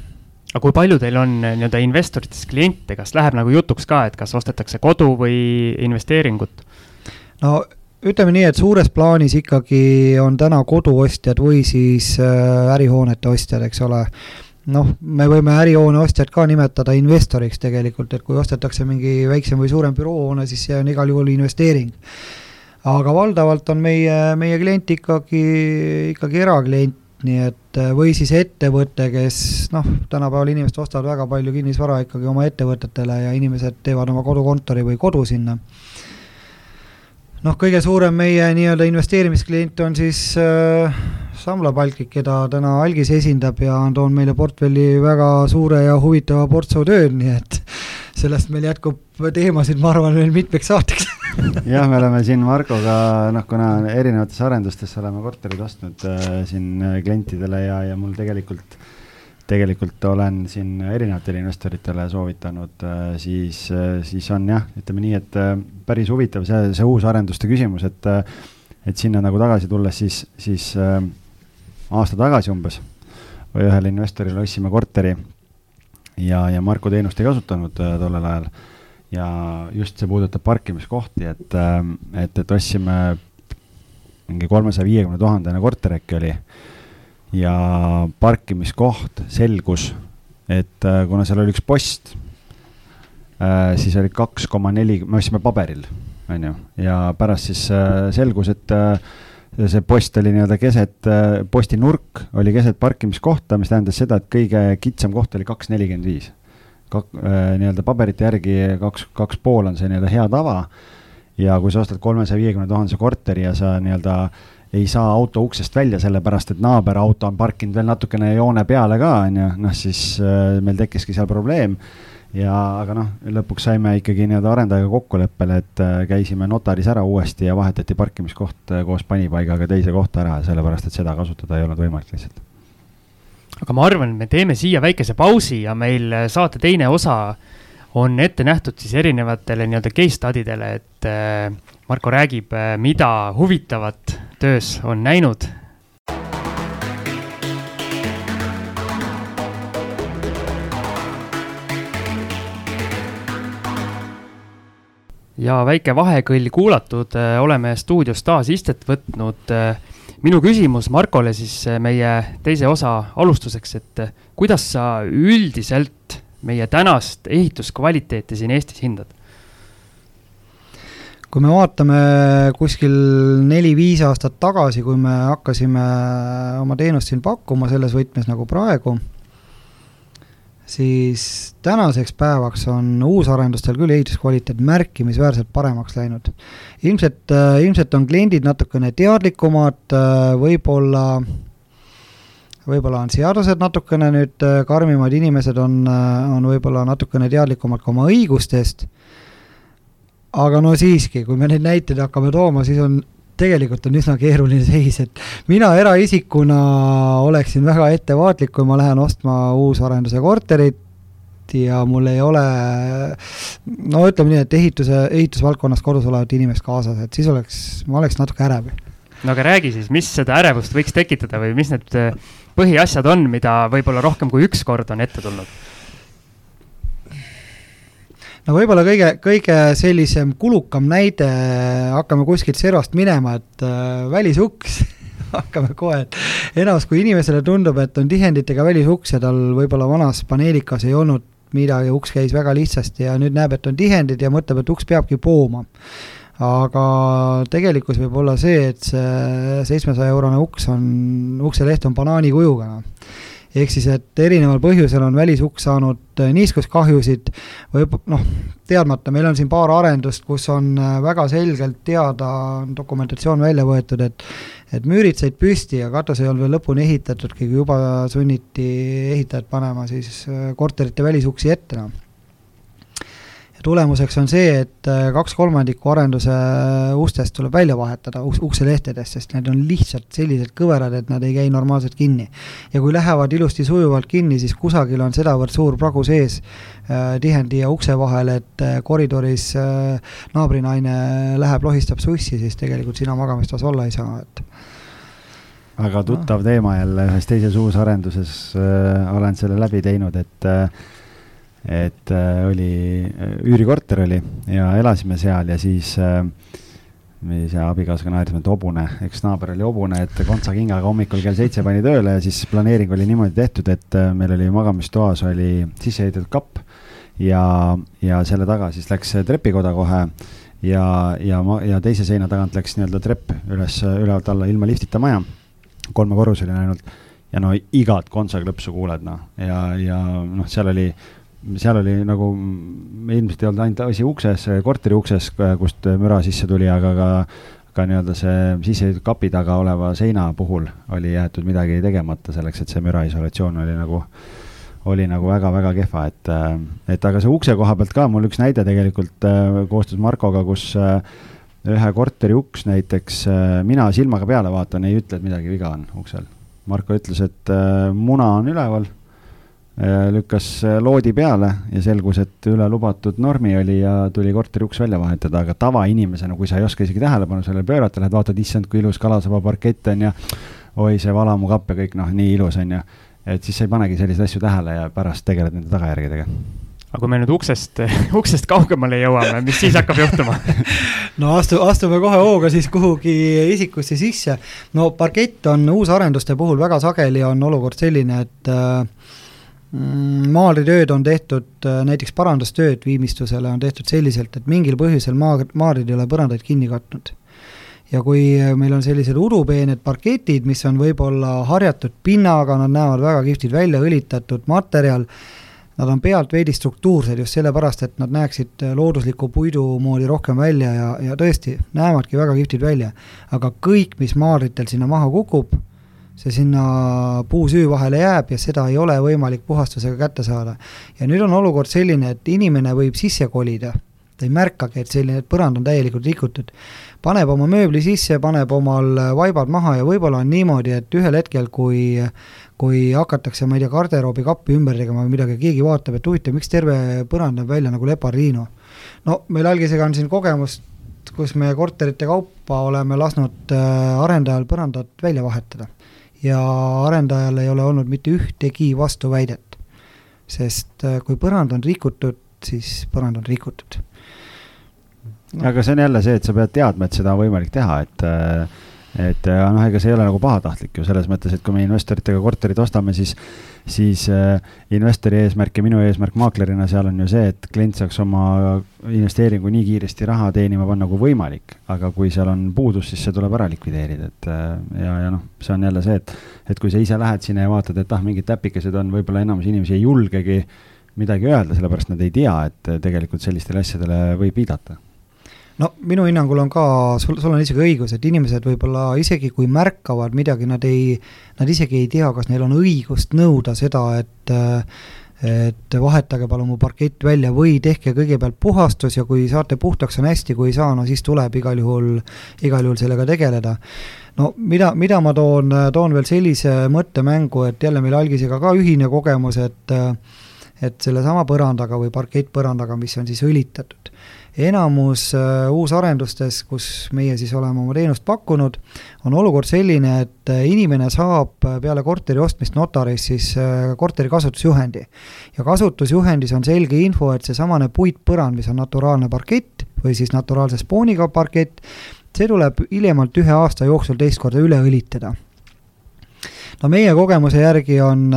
Aga kui palju teil on eh, nii-öelda investoritest kliente, kas läheb nagu jutuks ka, et kas ostetakse kodu või investeeringut? no ütleme nii, et suures plaanis ikkagi on täna koduostjad või siis äh, ärihoonete ostjad, eks ole noh, me võime ärihoone ostjat ka nimetada investoriks tegelikult, et kui ostetakse mingi väiksem või suurem büroohoone, siis see on igal juhul investeering. aga valdavalt on meie, meie klient ikkagi, ikkagi eraklient, nii et või siis ettevõte, kes noh, tänapäeval inimesed ostavad väga palju kinnisvara ikkagi oma ettevõtetele ja inimesed teevad oma kodukontori või kodu sinna noh, kõige suurem meie nii-öelda investeerimisklient on siis äh, Samla Baltic, keda täna Algis esindab ja toon meile portfelli väga suure ja huvitava portsu tööd, nii et sellest meil jätkub teemasid, ma arvan, veel mitmeks saateks. Jah, me oleme siin Markoga, noh, kuna erinevates arendustes oleme korterid ostnud äh, siin äh, klientidele ja, ja mul tegelikult äh, tegelikult olen siin erinevatele investoritele soovitanud, äh, siis, äh, siis on jah, ütleme nii, et äh, päris huvitav see, see uusarenduste küsimus, et, et sinna nagu tagasi tulles, siis, siis aasta tagasi umbes ühele investorile ostsime korteri ja, ja Marko teenust ei kasutanud tollel ajal. ja just see puudutab parkimiskohti, et, et, et ostsime mingi kolmesaja viiekümne tuhandene korter äkki oli ja parkimiskoht selgus, et äh, kuna seal oli üks post, äh, siis oli kaks koma neli, me ostsime paberil, on ju, ja pärast siis äh, selgus, et see post oli nii-öelda keset, posti nurk oli keset parkimiskohta, mis tähendas seda, et kõige kitsam koht oli kaks nelikümmend viis. Kak-, nii-öelda paberite järgi kaks, kaks pool on see nii-öelda hea tava ja kui sa ostad kolmesaja viiekümne tuhandese korteri ja sa nii-öelda ei saa auto uksest välja, sellepärast et naaberauto on parkinud veel natukene joone peale ka, on ju, noh siis äh, meil tekkiski seal probleem ja aga noh, lõpuks saime ikkagi nii-öelda arendajaga kokkuleppele, et äh, käisime notaris ära uuesti ja vahetati parkimiskoht äh, koos panipaigaga teise kohta ära, sellepärast et seda kasutada ei olnud võimalik lihtsalt. aga ma arvan, et me teeme siia väikese pausi ja meil äh, saate teine osa on ette nähtud siis erinevatele nii-öelda case study dele, et Marko räägib, mida huvitavat töös on näinud ja väike vahekõll kuulatud, äh, oleme stuudios taas istet võtnud. Äh, minu küsimus Markole siis äh, meie teise osa alustuseks, et kuidas sa üldiselt meie tänast ehituskvaliteeti siin Eestis hindad? kui me vaatame kuskil neli-viis aastat tagasi, kui me hakkasime oma teenust siin pakkuma selles võtmes nagu praegu siis tänaseks päevaks on uusarendustel küll ehituskvaliteet märkimisväärselt paremaks läinud. ilmselt, äh, ilmselt on kliendid natukene teadlikumad, äh, võib-olla, on seadused natukene nüüd äh, karmimad, inimesed on, on võib-olla natukene teadlikumad ka oma õigustest, aga no siiski, kui me neid näiteid hakkame tooma, siis on tegelikult on üsna keeruline seis, et mina eraisikuna oleksin väga ettevaatlik, kui ma lähen ostma uusarenduse korterit ja mul ei ole no ütleme nii, et ehituse, ehitusvaldkonnas kodus olevat inimest kaasas, et siis oleks, ma oleks natuke ärev. No aga räägi siis, mis seda ärevust võiks tekitada või mis need põhiasjad on, mida võib-olla rohkem kui üks kord on ette tulnud? no võib-olla kõige, kõige sellisem kulukam näide, hakkame kuskilt servast minema, et äh, välisuks hakkame kohe, et enamus, kui inimesele tundub, et on tihenditega välisuks ja tal võib-olla vanas paneelikas ei olnud midagi, uks käis väga lihtsasti ja nüüd näeb, et on tihendid ja mõtleb, et uks peabki pooma. Aga tegelikkus võib olla see, et see seitsmesaja eurone uks on, ukseleht on banaani kujuga ehk siis, et erineval põhjusel on välisuks saanud äh, niiskuskahjusid või noh, teadmata, meil on siin paar arendust, kus on äh, väga selgelt teada, dokumentatsioon välja võetud, et et müürid said püsti ja katus ei olnud veel lõpuni ehitatudki, juba sunniti ehitajad panema siis äh, korterite välisuksi ette, noh ja tulemuseks on see, et äh, kaks kolmandikku arenduse äh, ustest tuleb välja vahetada, ukselehtedest, sest need on lihtsalt sellised kõverad, et nad ei käi normaalselt kinni. ja kui lähevad ilusti sujuvalt kinni, siis kusagil on sedavõrd suur pragu sees äh, tihendi ja ukse vahel, et äh, koridoris äh, naabrinaine läheb, lohistab sussi, siis tegelikult sina magamistoas olla ei saa, et väga tuttav teema jälle, ühes teises uusarenduses äh, olen selle läbi teinud, et äh, et äh, oli, äh, üürikorter oli ja elasime seal ja siis äh, ise abikaasaga naersime, et hobune, üks naaber oli hobune, et kontsakingaga hommikul kell seitse pani tööle ja siis planeering oli niimoodi tehtud, et äh, meil oli magamistoas oli sisse ehitatud kapp ja, ja selle taga siis läks trepikoda kohe ja, ja, ja teise seina tagant läks nii-öelda trepp üles, ülevalt alla ilma liftita maja, kolmekorruseline ainult. Ja no igat kontsaklõpsu kuuled noh, ja, ja noh, seal oli seal oli nagu, ilmselt ei olnud ainult asi ukses, korteri ukses, kust müra sisse tuli, aga ka, ka nii-öelda see sisse kapi taga oleva seina puhul oli jäetud midagi tegemata selleks, et see müraisolatsioon oli nagu, oli nagu väga-väga kehva, et, et aga see ukse koha pealt ka mul üks näide tegelikult koostöös Markoga, kus ühe korteri uks näiteks, mina silmaga peale vaatan, ei ütle, et midagi viga on uksel. Marko ütles, et muna on üleval lükkas äh, loodi peale ja selgus, et üle lubatud normi oli ja tuli korteri uks välja vahetada, aga tavainimesena, kui sa ei oska isegi tähelepanu sellele pöörata, lähed vaatad, issand, kui ilus kalasaba parkett on ja oi, see valamukapp ja kõik noh, nii ilus on ju. et siis sa ei panegi selliseid asju tähele ja pärast tegeled nende tagajärgedega aga kui me nüüd uksest, uksest kaugemale jõuame, mis siis hakkab juhtuma no astu, astume kohe hooga siis kuhugi isikusse sisse. no parkett on uusarenduste puhul väga sageli on olukord selline, et äh, Mm, maalitööd on tehtud, äh, näiteks parandustööd viimistlusele on tehtud selliselt, et mingil põhjusel maa, maarid ei ole põrandaid kinni katnud. ja kui meil on sellised udupeened parketid, mis on võib-olla harjatud pinnaga, nad näevad väga kihvtid välja, õlitatud materjal, nad on pealt veidi struktuursed just sellepärast, et nad näeksid loodusliku puidu moodi rohkem välja ja, ja tõesti, näevadki väga kihvtid välja. aga kõik, mis maardritel sinna maha kukub, see sinna puusüü vahele jääb ja seda ei ole võimalik puhastusega kätte saada. ja nüüd on olukord selline, et inimene võib sisse kolida ta ei märkagi, et selline, et põrand on täielikult rikutud. paneb oma mööbli sisse, paneb omal vaibad maha ja võib-olla on niimoodi, et ühel hetkel, kui kui hakatakse, ma ei tea, garderoobi kappi ümber tegema või midagi, keegi vaatab, et huvitav, miks terve põrand näeb välja nagu lepardiino. no meil algisega on siin kogemust, kus me korterite kaupa oleme lasknud äh, arendajal põrandat välja vahetada. Ja arendajal ei ole olnud mitte ühtegi vastuväidet. sest äh, kui põrand on rikutud, siis põrand on rikutud no.. aga see on jälle see, et sa pead teadma, et seda on võimalik teha, et et noh, ega see ei ole nagu pahatahtlik ju selles mõttes, et kui me investoritega korterit ostame, siis, siis äh, investori eesmärk ja minu eesmärk maaklerina seal on ju see, et klient saaks oma investeeringu nii kiiresti raha teenima panna kui võimalik. aga kui seal on puudus, siis see tuleb ära likvideerida, et äh, ja, ja noh, see on jälle see, et, et kui sa ise lähed sinna ja vaatad, et ah, mingid täpikesed on, võib-olla enamus inimesi ei julgegi midagi öelda, sellepärast nad ei tea, et tegelikult sellistele asjadele võib viidata no minu hinnangul on ka, sul, sul on isegi õigus, et inimesed võib-olla isegi kui märkavad midagi, nad ei, nad isegi ei tea, kas neil on õigust nõuda seda, et et vahetage palun mu parkett välja või tehke kõigepealt puhastus ja kui saate puhtaks, on hästi, kui ei saa, no siis tuleb igal juhul, igal juhul sellega tegeleda. no mida, mida ma toon, toon veel sellise mõttemängu, et jälle meil algisega ka ühine kogemus, et et sellesama põrandaga või parkettpõrandaga, mis on siis õlitatud enamus äh, uusarendustes, kus meie siis oleme oma teenust pakkunud, on olukord selline, et äh, inimene saab äh, peale korteri ostmist notaris siis korteri kasutusjuhendi. ja kasutusjuhendis on selge info, et seesamane puitpõrand, mis on naturaalne parkett või siis naturaalse spooniga parkett, see tuleb hiljemalt ühe aasta jooksul teist korda üle õlitada no meie kogemuse järgi on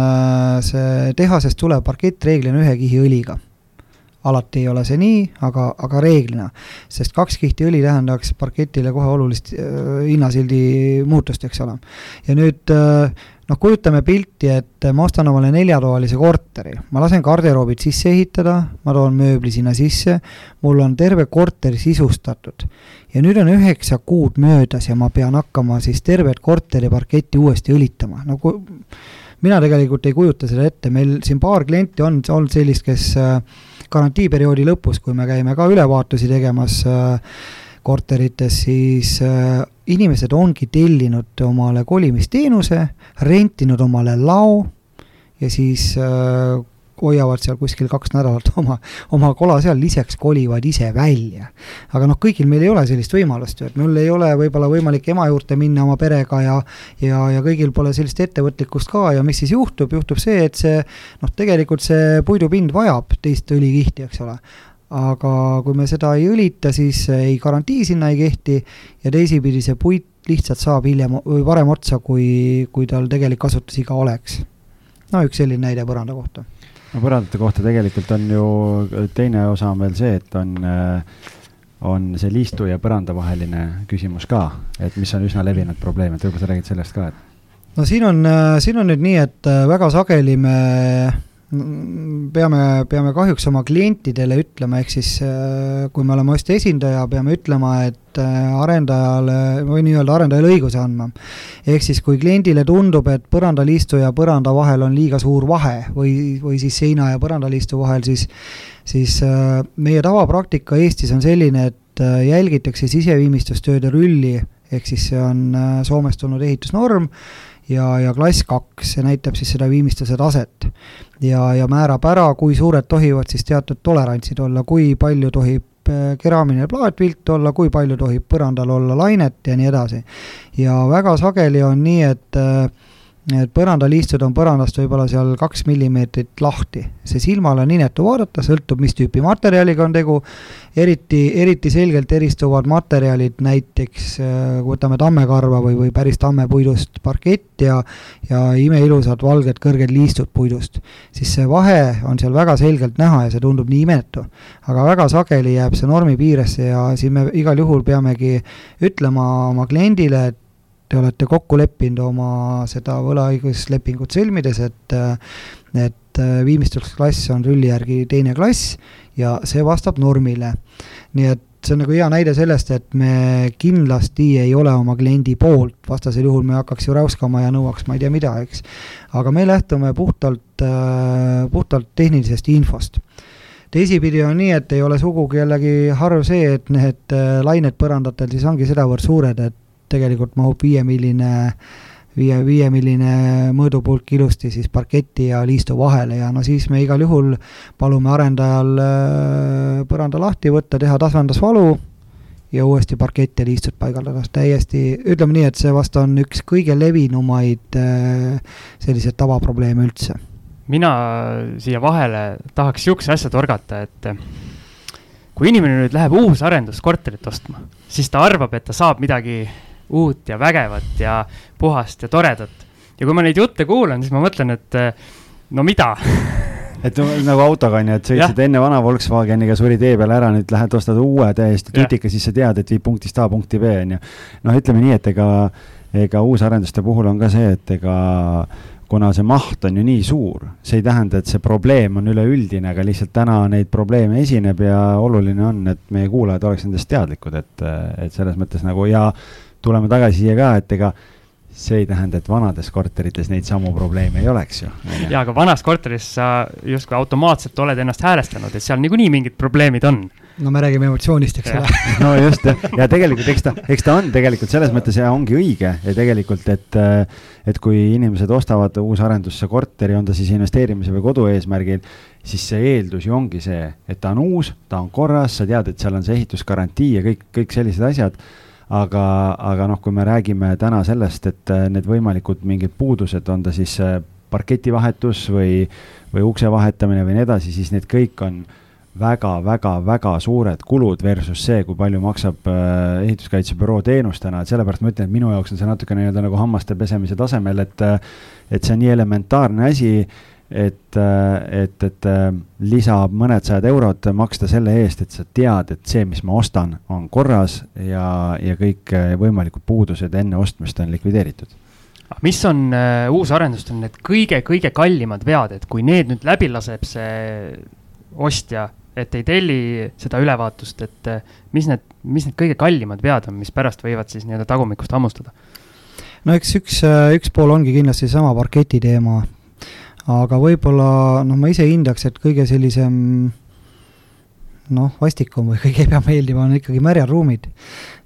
see tehasest tulev parkett reeglina ühe kihi õliga alati ei ole see nii, aga, aga reeglina, sest kaks kihti õli tähendaks parketile kohe olulist äh, hinnasildi muutust, eks ole. ja nüüd äh, noh, kujutame pilti, et ma ostan omale neljatoalise korteri, ma lasen garderoobid sisse ehitada, ma toon mööbli sinna sisse, mul on terve korter sisustatud. ja nüüd on üheksa kuud möödas ja ma pean hakkama siis tervet korteri parketti uuesti õlitama, no kui mina tegelikult ei kujuta seda ette, meil siin paar klienti on olnud sellist, kes äh, garantiiperioodi lõpus, kui me käime ka ülevaatusi tegemas äh, korterites, siis äh, inimesed ongi tellinud omale kolimisteenuse, rentinud omale lao ja siis äh, hoiavad seal kuskil kaks nädalat oma, oma kola seal, lisaks kolivad ise välja. aga noh, kõigil meil ei ole sellist võimalust ju, et mul ei ole võib-olla võimalik ema juurde minna oma perega ja ja, ja kõigil pole sellist ettevõtlikkust ka ja mis siis juhtub, juhtub see, et see noh, tegelikult see puidupind vajab teist õlikihti, eks ole aga kui me seda ei õlita, siis ei garantii sinna ei kehti ja teisipidi see puit lihtsalt saab hiljem või varem otsa, kui, kui tal tegelik kasutusiga oleks. no üks selline näide põranda kohta no põrandate kohta tegelikult on ju teine osa on veel see, et on, äh, on see liistu ja põranda vaheline küsimus ka, et mis on üsna levinud probleem, et võib-olla sa räägid sellest ka, et no siin on, äh, siin on nüüd nii, et äh, väga sageli me peame, peame kahjuks oma klientidele ütlema, ehk siis äh, kui me oleme ostja esindaja, peame ütlema, et äh, arendajale või nii-öelda arendajale õiguse andma. ehk siis, kui kliendile tundub, et põrandaliistu ja põranda vahel on liiga suur vahe või, või siis seina ja põrandaliistu vahel, siis siis äh, meie tavapraktika Eestis on selline, et jälgitakse siseviimistlustööde rülli, ehk siis see on Soomest tulnud ehitusnorm, ja, ja klass kaks, see näitab siis seda viimistluse taset. ja, ja määrab ära, kui suured tohivad siis teatud tolerantsid olla, kui palju tohib äh, keraamiline plaatvilt olla, kui palju tohib põrandal olla lainet ja nii edasi. ja väga sageli on nii, et äh, et põrandaliistud on põrandast võib-olla seal kaks millimeetrit lahti. see silmale on inetu vaadata, sõltub, mis tüüpi materjaliga on tegu, eriti, eriti selgelt eristuvad materjalid näiteks, äh, võtame tammekarva või, või päris tammepuidust parkett ja ja imeilusad valged kõrged liistud puidust, siis see vahe on seal väga selgelt näha ja see tundub nii imetu. aga väga sageli jääb see normi piiresse ja siin me igal juhul peamegi ütlema oma kliendile, et te olete kokku leppinud oma seda võlaõiguslepingut sõlmides, et et viimistlusklass on rulli järgi teine klass ja see vastab normile. nii et see on nagu hea näide sellest, et me kindlasti ei ole oma kliendi poolt, vastasel juhul me hakkaks ju räuskama ja nõuaks ma ei tea mida, eks. aga me lähtume puhtalt, puhtalt tehnilisest infost teisipidi on nii, et ei ole sugugi jällegi harv see, et need lained põrandatel siis ongi sedavõrd suured, et tegelikult mahub viiemilline, viie, viiemilline mõõdupulk ilusti siis parketi ja liistu vahele ja no siis me igal juhul palume arendajal äh, põranda lahti võtta, teha tasandusvalu ja uuesti parkett ja liistud paigaldada, täiesti, ütleme nii, et see vast on üks kõige levinumaid äh, selliseid tavaprobleeme üldse. mina siia vahele tahaks niisuguse asja torgata, et kui inimene nüüd läheb uusarenduskorterit ostma, siis ta arvab, et ta saab midagi uut ja vägevat ja puhast ja toredat. ja kui ma neid jutte kuulan, siis ma mõtlen, et eh, no mida et nagu autoga on ju, et sõitsid ja. enne vana Volkswageniga, suri tee peal ära, nüüd lähed ostad uue täiesti tutika, siis sa tead, et viib punktist A punkti B on ju. noh, ütleme nii, et ega, ega uusarenduste puhul on ka see, et ega kuna see maht on ju nii suur, see ei tähenda, et see probleem on üleüldine, aga lihtsalt täna neid probleeme esineb ja oluline on, et meie kuulajad oleks nendest teadlikud, et, et selles mõttes nagu ja tuleme tagasi siia ka, et ega see ei tähenda, et vanades korterites neid samu probleeme ei oleks ju. ja, aga vanas korteris sa justkui automaatselt oled ennast häälestanud, et seal niikuinii mingid probleemid on. no me räägime emotsioonist, eks ole. no just, ja tegelikult eks ta, eks ta on tegelikult selles mõttes ja ongi õige ja tegelikult, et, et kui inimesed ostavad uusarendusse korteri, on ta siis investeerimise või kodu eesmärgil, siis see eeldus ju ongi see, et ta on uus, ta on korras, sa tead, et seal on see ehitusgarantii ja kõik, kõik sellised asjad aga, aga noh, kui me räägime täna sellest, et äh, need võimalikud mingid puudused, on ta siis äh, parketivahetus või, või ukse vahetamine või nii edasi, siis need kõik on väga-väga-väga suured kulud versus see, kui palju maksab äh, ehituskaitsebüroo teenustena, et sellepärast ma ütlen, et minu jaoks on see natuke nii-öelda nagu hammaste pesemise tasemel, et, et see on nii elementaarne asi et, et, et lisab mõned sajad eurod maksta selle eest, et sa tead, et see, mis ma ostan, on korras ja, ja kõik võimalikud puudused enne ostmist on likvideeritud mis on uh, uusarendustel need kõige-kõige kallimad vead, et kui need nüüd läbi laseb see ostja, et ei telli seda ülevaatust, et uh, mis need, mis need kõige kallimad vead on, mis pärast võivad siis nii-öelda tagumikust hammustada? no eks üks, üks pool ongi kindlasti seesama parketi teema, aga võib-olla noh, ma ise hindaks, et kõige sellisem noh, vastikum või kõige ebameeldivam on ikkagi märjad ruumid.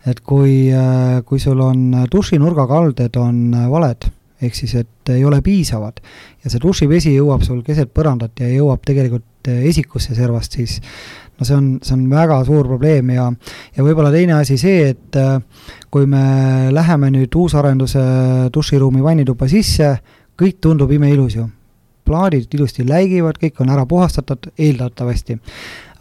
et kui, äh, kui sul on dušinurga kalded on äh, valed, ehk siis et ei ole piisavad ja see dušivesi jõuab sul keset põrandat ja jõuab tegelikult äh, esikusse servast, siis no see on, see on väga suur probleem ja, ja võib-olla teine asi see, et kui me läheme nüüd uusarenduse duširuumi vannituppa sisse, kõik tundub imeilus ju plaadid ilusti läigivad, kõik on ära puhastatud, eeldatavasti.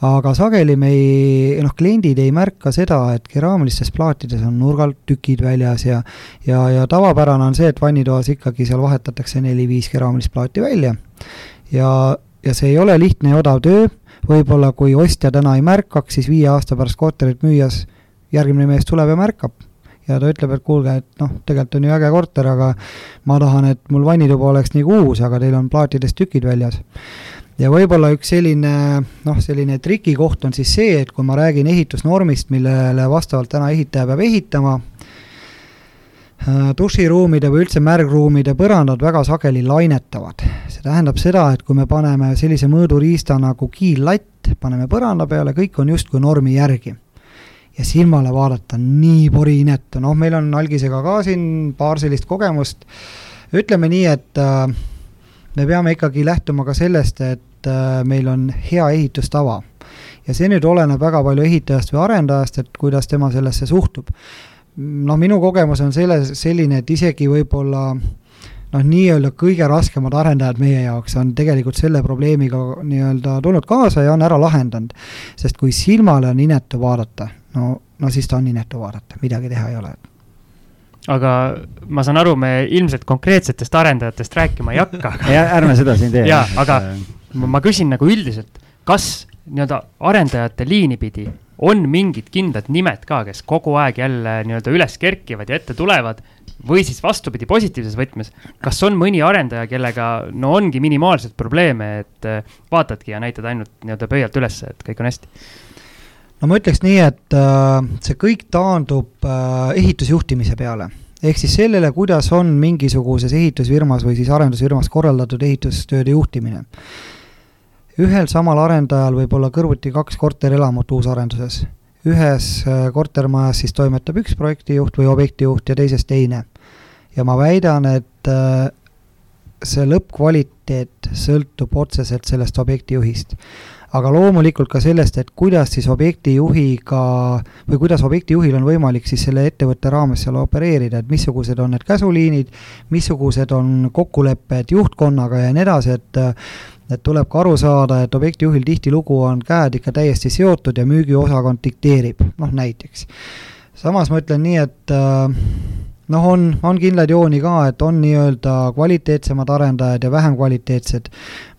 aga sageli me ei, noh, kliendid ei märka seda, et keraamilistes plaatides on nurgalt tükid väljas ja ja, ja tavapärane on see, et vannitoas ikkagi seal vahetatakse neli-viis keraamilist plaati välja. ja, ja see ei ole lihtne ja odav töö, võib-olla kui ostja täna ei märkaks, siis viie aasta pärast korterit müües järgmine mees tuleb ja märkab ja ta ütleb, et kuulge, et noh, tegelikult on ju äge korter, aga ma tahan, et mul vannituba oleks nagu uus, aga teil on plaatidest tükid väljas. ja võib-olla üks selline noh, selline trikikoht on siis see, et kui ma räägin ehitusnormist, millele vastavalt täna ehitaja peab ehitama, äh, duširuumide või üldse märgruumide põrandad väga sageli lainetavad. see tähendab seda, et kui me paneme sellise mõõduriista nagu kiillatt, paneme põranda peale, kõik on justkui normi järgi ja silmale vaadata nii poriinetu, noh, meil on algisega ka siin paar sellist kogemust, ütleme nii, et äh, me peame ikkagi lähtuma ka sellest, et äh, meil on hea ehitustava. ja see nüüd oleneb väga palju ehitajast või arendajast, et kuidas tema sellesse suhtub. noh, minu kogemus on selles, selline, et isegi võib-olla noh, nii-öelda kõige raskemad arendajad meie jaoks on tegelikult selle probleemiga nii-öelda tulnud kaasa ja on ära lahendanud. sest kui silmale on inetu vaadata, no, no siis ta on inetu vaadata, midagi teha ei ole aga ma saan aru, me ilmselt konkreetsetest arendajatest rääkima ei hakka ärme seda siin tee. jaa, aga ma küsin nagu üldiselt, kas nii-öelda arendajate liini pidi on mingid kindlad nimed ka, kes kogu aeg jälle nii-öelda üles kerkivad ja ette tulevad või siis vastupidi, positiivses võtmes, kas on mõni arendaja, kellega no ongi minimaalselt probleeme, et äh, vaatadki ja näitad ainult nii-öelda pöialt üles, et kõik on hästi? No ma ütleks nii, et äh, see kõik taandub äh, ehitusjuhtimise peale ehk siis sellele, kuidas on mingisuguses ehitusfirmas või siis arendusfirmas korraldatud ehitustööde juhtimine. ühel samal arendajal võib olla kõrvuti kaks korterelamut uusarenduses ühes äh, kortermajas siis toimetab üks projektijuht või objektijuht ja teises teine. ja ma väidan, et see lõppkvaliteet sõltub otseselt sellest objektijuhist. Aga loomulikult ka sellest, et kuidas siis objektijuhiga või kuidas objektijuhil on võimalik siis selle ettevõtte raames seal opereerida, et missugused on need käsuliinid, missugused on kokkulepped juhtkonnaga ja nii edasi, et et tuleb ka aru saada, et objektijuhil tihtilugu on käed ikka täiesti seotud ja müügiosakond dikteerib, noh näiteks. samas ma ütlen nii, et äh, noh, on, on kindlaid jooni ka, et on nii-öelda kvaliteetsemad arendajad ja vähem kvaliteetsed.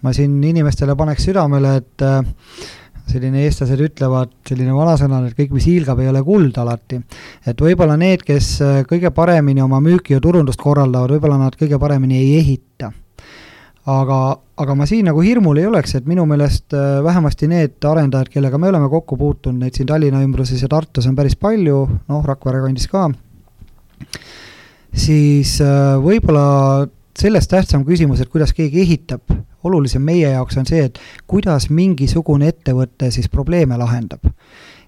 ma siin inimestele paneks südamele, et äh, selline eestlased ütlevad, selline vanasõna, et kõik, mis hiilgab, ei ole kuld alati. et võib-olla need, kes äh, kõige paremini oma müüki ja turundust korraldavad, võib-olla nad kõige paremini ei ehita aga, aga ma siin nagu hirmul ei oleks, et minu meelest äh, vähemasti need arendajad, kellega me oleme kokku puutunud, neid siin Tallinna ümbruses ja Tartus on päris palju, noh, Rakvere kandis ka, siis äh, võib-olla sellest tähtsam küsimus, et kuidas keegi ehitab, olulisem meie jaoks on see, et kuidas mingisugune ettevõte siis probleeme lahendab.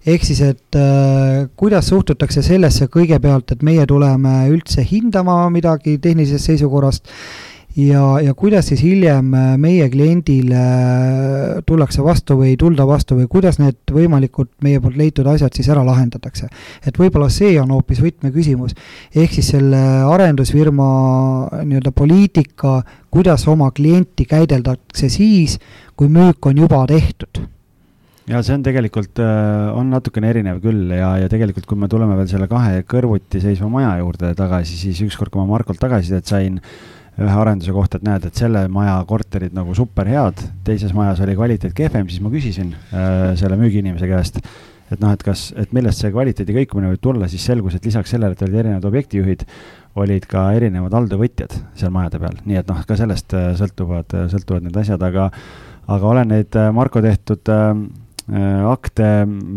Ehk siis, et äh, kuidas suhtutakse sellesse kõigepealt, et meie tuleme üldse hindama midagi tehnilisest seisukorrast ja, ja kuidas siis hiljem äh, meie kliendile äh, tullakse vastu või ei tulda vastu või kuidas need võimalikud meie poolt leitud asjad siis ära lahendatakse. et võib-olla see on hoopis võtmeküsimus, ehk siis selle arendusfirma nii-öelda poliitika, kuidas oma klienti käideldakse siis, kui müük on juba tehtud ja see on tegelikult, äh, on natukene erinev küll ja, ja tegelikult, kui me tuleme veel selle kahe kõrvuti seisva maja juurde tagasi, siis ükskord, kui ma Markolt tagasisidet sain äh, ühe arenduse kohta, et näed, et selle maja korterid nagu super head, teises majas oli kvaliteet kehvem, siis ma küsisin äh, selle müügiinimese käest, et noh, et kas, et millest see kvaliteedi kõikumine võib tulla, siis selgus, et lisaks sellele, et olid erinevad objektijuhid, olid ka erinevad alltöövõtjad seal majade peal, nii et noh, ka sellest äh, sõltuvad, äh, sõltuvad need asjad, aga aga olen neid äh, Marko tehtud äh, akte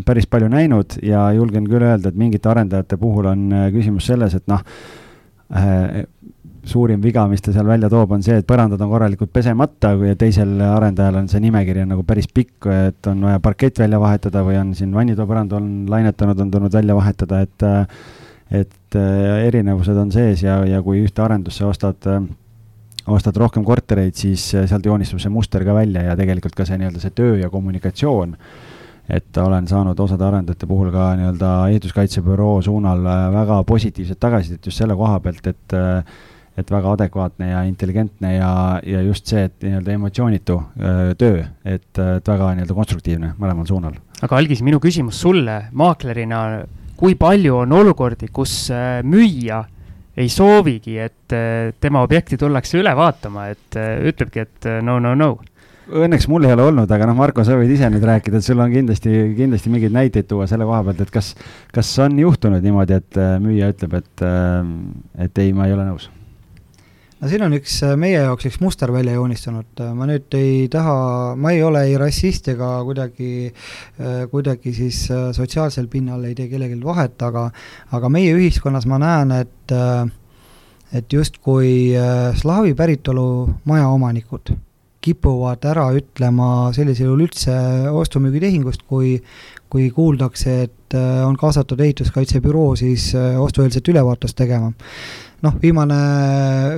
päris palju näinud ja julgen küll öelda, et mingite arendajate puhul on küsimus selles, et noh, suurim viga, mis ta seal välja toob, on see, et põrandad on korralikult pesemata ja teisel arendajal on see nimekiri on nagu päris pikk, et on vaja parkett välja vahetada või on siin vannitoapõrand on lainetanud, on tulnud välja vahetada, et et äh, erinevused on sees ja, ja kui ühte arendusse ostad ostad rohkem kortereid, siis sealt joonistub see muster ka välja ja tegelikult ka see nii-öelda see töö ja kommunikatsioon, et olen saanud osade arendajate puhul ka nii-öelda ehituskaitsebüroo suunal väga positiivset tagasisidet just selle koha pealt, et et väga adekvaatne ja intelligentne ja, ja just see, et nii-öelda emotsioonitu öö, töö, et, et väga nii-öelda konstruktiivne mõlemal suunal. aga Algis, minu küsimus sulle maaklerina, kui palju on olukordi, kus müüja ei soovigi, et tema objekti tullakse üle vaatama, et ütlebki, et no, no, no? Õnneks mul ei ole olnud, aga noh, Marko, sa võid ise nüüd rääkida, et sul on kindlasti, kindlasti mingeid näiteid tuua selle koha pealt, et kas, kas on juhtunud niimoodi, et müüja ütleb, et, et ei, ma ei ole nõus no siin on üks äh, meie jaoks üks muster välja joonistunud, äh, ma nüüd ei taha, ma ei ole ei rassist ega kuidagi, äh, kuidagi siis sotsiaalsel pinnal ei tee kellelgi vahet, aga aga meie ühiskonnas ma näen, et et justkui slaavi päritolu majaomanikud kipuvad ära ütlema sellisel juhul üldse ostu-müügitehingust, kui kui kuuldakse, et on kaasatud ehituskaitsebüroo siis ostueelset ülevaatust tegema noh, viimane,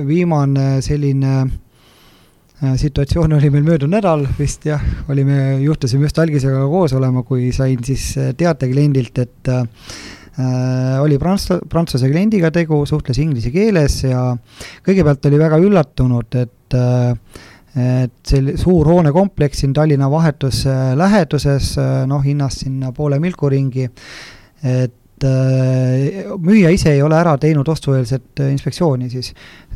viimane selline äh, situatsioon oli meil möödunud nädal vist jah, olime, juhtusime just algisega koos olema, kui sain siis äh, teate kliendilt, et äh, äh,. oli prants-, prantsuse kliendiga tegu, suhtles inglise keeles ja kõigepealt oli väga üllatunud, et äh, et see suur hoonekompleks siin Tallinna vahetus läheduses, noh, hinnast sinna poole milku ringi, et äh, müüja ise ei ole ära teinud ostueelset inspektsiooni, siis.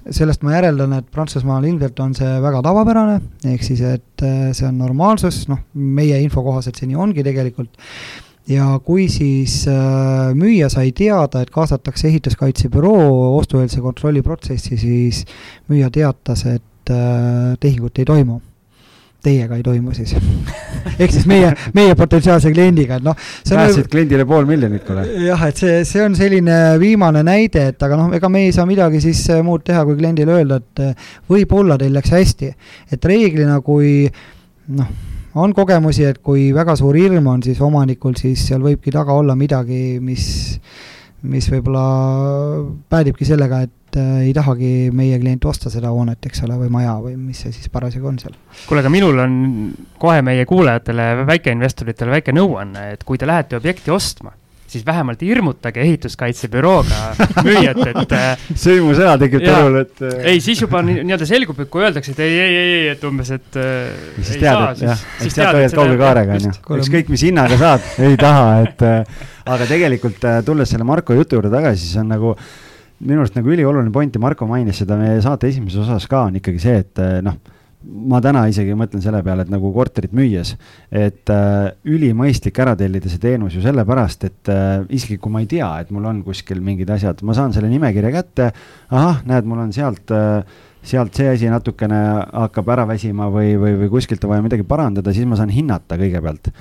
Sellest ma järeldan, et Prantsusmaal ilmselt on see väga tavapärane, ehk siis et äh, see on normaalsus, noh, meie info kohaselt see nii ongi tegelikult, ja kui siis äh, müüja sai teada, et kaasatakse ehituskaitsebüroo ostueelse kontrolli protsessi, siis müüja teatas, et äh, tehingut ei toimu teiega ei toimu siis ehk siis meie, meie potentsiaalse kliendiga, et noh. päästsid kliendile pool miljonit, kuule. jah, et see, see on selline viimane näide, et aga noh, ega me ei saa midagi siis äh, muud teha, kui kliendile öelda, et äh, võib-olla teil läks hästi. et reeglina, kui noh, on kogemusi, et kui väga suur hirm on, siis omanikul, siis seal võibki taga olla midagi, mis mis võib-olla päädibki sellega, et äh, ei tahagi meie klient osta seda hoonet, eks ole, või maja või mis see siis parasjagu on seal. kuule, aga minul on kohe meie kuulajatele, väikeinvestoritele väike nõuanne, et kui te lähete objekti ostma, siis vähemalt hirmutage ehituskaitsebürooga müüjat, et äh, sõimusõna tekib turul, et äh, ei, siis juba nii-öelda selgub, et kui öeldakse, et ei, ei, ei, ei, et umbes, et äh, siis tead, siis, jah, siis tead, et kauge kaarega, on ju. ükskõik, mis hinnaga saad, ei taha, et aga tegelikult tulles selle Marko jutu juurde tagasi, siis on nagu minu arust nagu ülioluline point ja Marko mainis seda meie saate esimeses osas ka, on ikkagi see, et noh ma täna isegi mõtlen selle peale, et nagu korterit müües, et äh, ülimõistlik ära tellida see teenus ju sellepärast, et äh, isegi kui ma ei tea, et mul on kuskil mingid asjad, ma saan selle nimekirja kätte. ahah, näed, mul on sealt äh,, sealt see asi natukene hakkab ära väsima või, või, või kuskilt on vaja midagi parandada, siis ma saan hinnata kõigepealt.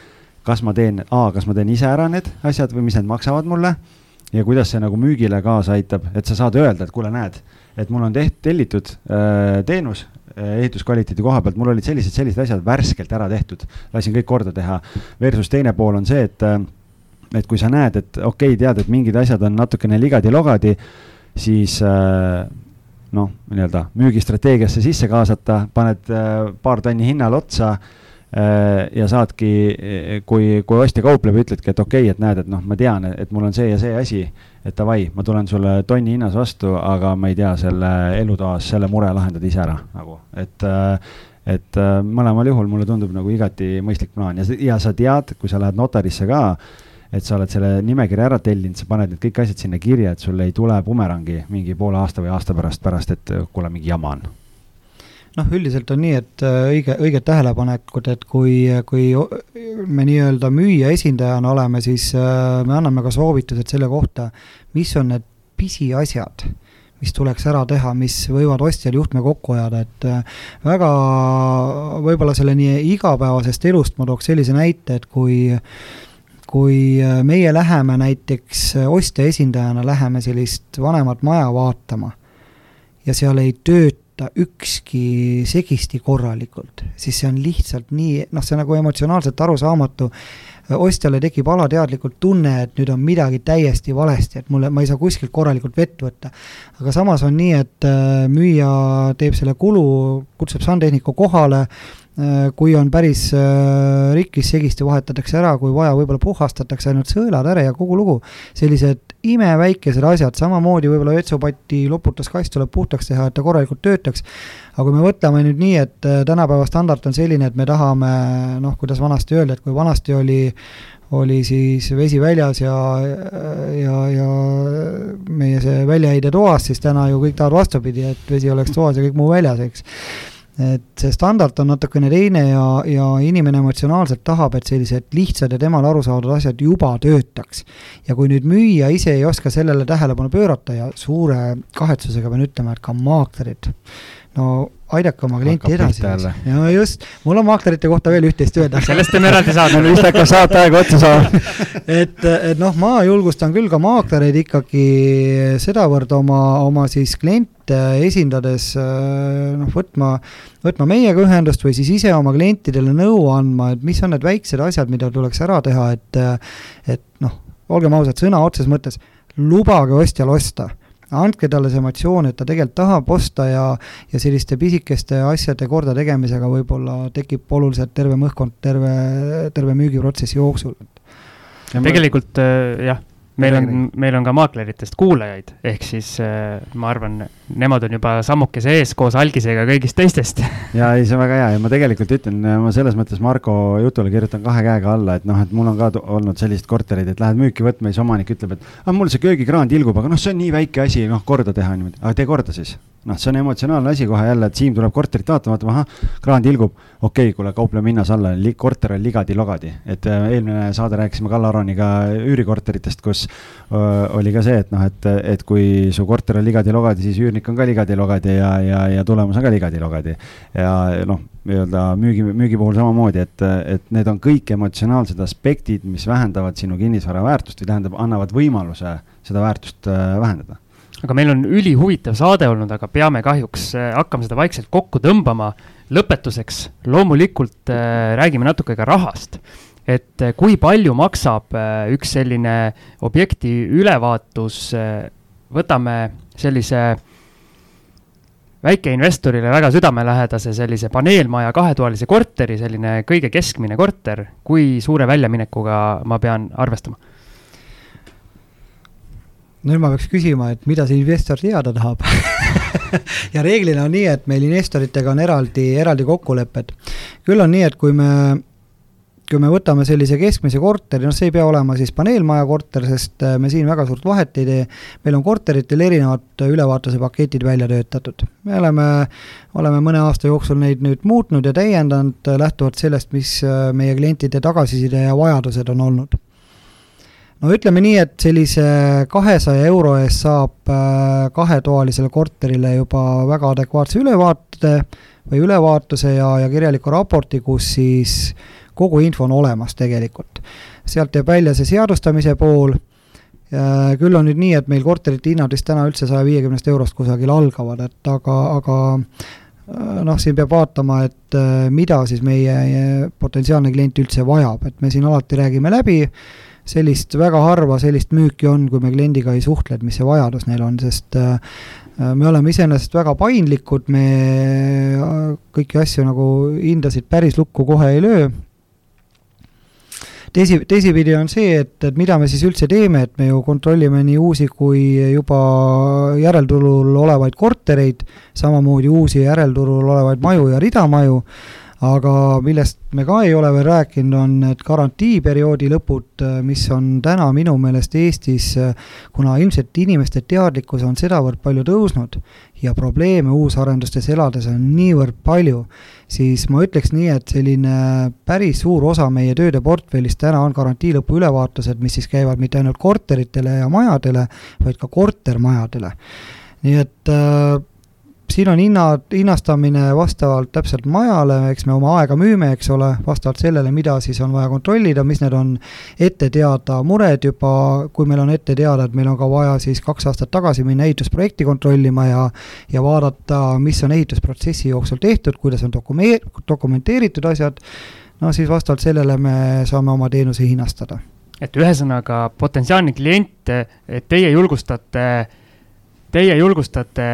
kas ma teen, A, kas ma teen ise ära need asjad või mis need maksavad mulle ja kuidas see nagu müügile kaasa aitab, et sa saad öelda, et kuule, näed, et mul on teht-, tellitud äh, teenus Eh, ehituskvaliteedi koha pealt, mul olid sellised, sellised asjad värskelt ära tehtud, lasin kõik korda teha. Versus teine pool on see, et, eh, et kui sa näed, et okei okay,, tead, et mingid asjad on natukene ligadi-logadi, siis eh, noh, nii-öelda müügistrateegiasse sisse kaasata, paned paar tonni hinnale otsa ja saadki, kui, kui ostja kaupleb, ütledki, et okei okay,, et näed, et noh, ma tean, et mul on see ja see asi et davai, ma tulen sulle tonni hinnas vastu, aga ma ei tea, selle elutoas selle mure lahendad ise ära nagu, et äh, et äh, mõlemal juhul mulle tundub nagu igati mõistlik plaan. Ja, ja sa tead, kui sa lähed notarisse ka, et sa oled selle nimekirja ära tellinud, sa paned need kõik asjad sinna kirja, et sul ei tule bumerangi mingi poole aasta või aasta pärast, pärast, et kuule, mingi jama on noh, üldiselt on nii, et äh, õige, õiged tähelepanekud, et kui, kui me nii-öelda müüja esindajana oleme, siis äh, me anname ka soovitused selle kohta, mis on need pisiasjad, mis tuleks ära teha, mis võivad ostjal juhtme kokku ajada, et äh, väga võib-olla selle nii igapäevasest elust ma tooks sellise näite, et kui kui meie läheme näiteks ostja esindajana, läheme sellist vanemat maja vaatama ja seal ei tööta tööta ükski segisti korralikult, siis see on lihtsalt nii, noh, see on nagu emotsionaalselt arusaamatu. ostjale tekib alateadlikult tunne, et nüüd on midagi täiesti valesti, et mulle, ma ei saa kuskilt korralikult vett võtta. aga samas on nii, et äh, müüja teeb selle kulu, kutsub sandtehniku kohale kui on päris äh, rikkis, segisti vahetatakse ära, kui vaja, võib-olla puhastatakse ainult sõelad ära ja kogu lugu. sellised imeväikesed asjad, samamoodi võib-olla vetsupati loputaskast tuleb puhtaks teha, et ta korralikult töötaks. aga kui me võtame nüüd nii, et äh, tänapäeva standard on selline, et me tahame noh, kuidas vanasti öeldi, et kui vanasti oli oli siis vesi väljas ja, ja, ja meie see väljaheide toas, siis täna ju kõik tahavad vastupidi, et vesi oleks toas ja kõik muu väljas, eks et see standard on natukene teine ja, ja inimene emotsionaalselt tahab, et sellised lihtsad ja temale arusaadavad asjad juba töötaks. ja kui nüüd müüja ise ei oska sellele tähelepanu pöörata ja suure kahetsusega pean ütlema, et ka maaklerid, no aidake oma klienti edasi. ja just, mul on maaklerite kohta veel üht-teist öelda. sellest teeme eraldi saate. meil vist hakkab saateaeg otsa saama et, et noh, ma julgustan küll ka maaklereid ikkagi sedavõrd oma, oma siis kliente esindades noh, võtma, võtma meiega ühendust või siis ise oma klientidele nõu andma, et mis on need väiksed asjad, mida tuleks ära teha, et et noh, olgem ausad, sõna otseses mõttes, lubage ostjal osta andke talle see emotsioon, et ta tegelikult tahab osta ja, ja selliste pisikeste asjade kordategemisega võib-olla tekib oluliselt tervem õhkkond terve, terve müügiprotsessi jooksul. tegelikult äh, jah meil on, meil on ka maakleritest kuulajaid, ehk siis äh, ma arvan, nemad on juba sammukese ees koos algisega kõigist teistest. ja ei, see on väga hea ja ma tegelikult ütlen, ma selles mõttes Marko jutule kirjutan kahe käega alla, et noh, et mul on ka olnud sellised korterid, et lähed müüki võtma ja siis omanik ütleb, et ah, mul see köögikraan tilgub, aga noh, see on nii väike asi, noh, korda teha niimoodi, aga tee korda siis noh, see on emotsionaalne asi kohe jälle, et Siim tuleb korterit vaatama, vaatab, ahah, kraan tilgub, okei okay,, kuule, kaupleme hinnas alla, korter on ligadi-logadi. et äh, eelmine saade rääkisime Kalle Aroniga üürikorteritest, kus öö, oli ka see, et noh, et, et kui su korter on ligadi-logadi, siis üürnik on ka ligadi-logadi ja, ja, ja tulemus on ka ligadi-logadi. ja noh, nii-öelda müügi, müügi puhul samamoodi, et, et need on kõik emotsionaalsed aspektid, mis vähendavad sinu kinnisvara väärtust või tähendab, annavad võimaluse seda väärtust äh, vähendada aga meil on ülihuvitav saade olnud, aga peame kahjuks äh, hakkama seda vaikselt kokku tõmbama. lõpetuseks loomulikult äh, räägime natuke ka rahast. et äh, kui palju maksab äh, üks selline objekti ülevaatus äh,, võtame sellise väikeinvestorile väga südamelähedase sellise paneelmaja kahetoalise korteri, selline kõige keskmine korter, kui suure väljaminekuga ma pean arvestama? Nüüd ma peaks küsima, et mida see investor teada tahab ja reeglina on nii, et meil investoritega on eraldi, eraldi kokkulepped. küll on nii, et kui me, kui me võtame sellise keskmise korteri, noh, see ei pea olema siis paneelmaja korter, sest äh, me siin väga suurt vahet ei tee, meil on korteritel erinevad ülevaatuse paketid välja töötatud. me oleme, oleme mõne aasta jooksul neid nüüd muutnud ja täiendanud äh, lähtuvalt sellest, mis äh, meie klientide tagasiside ja vajadused on olnud no ütleme nii, et sellise kahesaja euro eest saab äh, kahetoalisele korterile juba väga adekvaatse ülevaate või ülevaatuse ja, ja kirjaliku raporti, kus siis kogu info on olemas tegelikult. sealt jääb välja see seadustamise pool, küll on nüüd nii, et meil korterite hinnad vist täna üldse saja viiekümnest eurost kusagil algavad, et aga, aga äh, noh, siin peab vaatama, et äh, mida siis meie potentsiaalne klient üldse vajab, et me siin alati räägime läbi, sellist väga harva sellist müüki on, kui me kliendiga ei suhtle, et mis see vajadus neil on, sest äh, me oleme iseenesest väga paindlikud, me äh, kõiki asju nagu hindasid päris lukku kohe ei löö. teisi, teisipidi on see, et, et mida me siis üldse teeme, et me ju kontrollime nii uusi kui juba järelturul olevaid kortereid, samamoodi uusi järelturul olevaid maju ja ridamaju aga millest me ka ei ole veel rääkinud, on need garantiiperioodi lõpud, mis on täna minu meelest Eestis, kuna ilmselt inimeste teadlikkus on sedavõrd palju tõusnud ja probleeme uusarendustes elades on niivõrd palju, siis ma ütleks nii, et selline päris suur osa meie tööde portfellist täna on garantii lõpu ülevaatused, mis siis käivad mitte ainult korteritele ja majadele, vaid ka kortermajadele. nii et äh, siin on hinnad, hinnastamine vastavalt täpselt majale, eks me oma aega müüme, eks ole, vastavalt sellele, mida siis on vaja kontrollida, mis need on ette teada mured juba, kui meil on ette teada, et meil on ka vaja siis kaks aastat tagasi minna ehitusprojekti kontrollima ja ja vaadata, mis on ehitusprotsessi jooksul tehtud, kuidas on dokume-, dokumenteeritud asjad, no siis vastavalt sellele me saame oma teenuse hinnastada. et ühesõnaga, potentsiaalne klient, teie julgustate äh, teie julgustate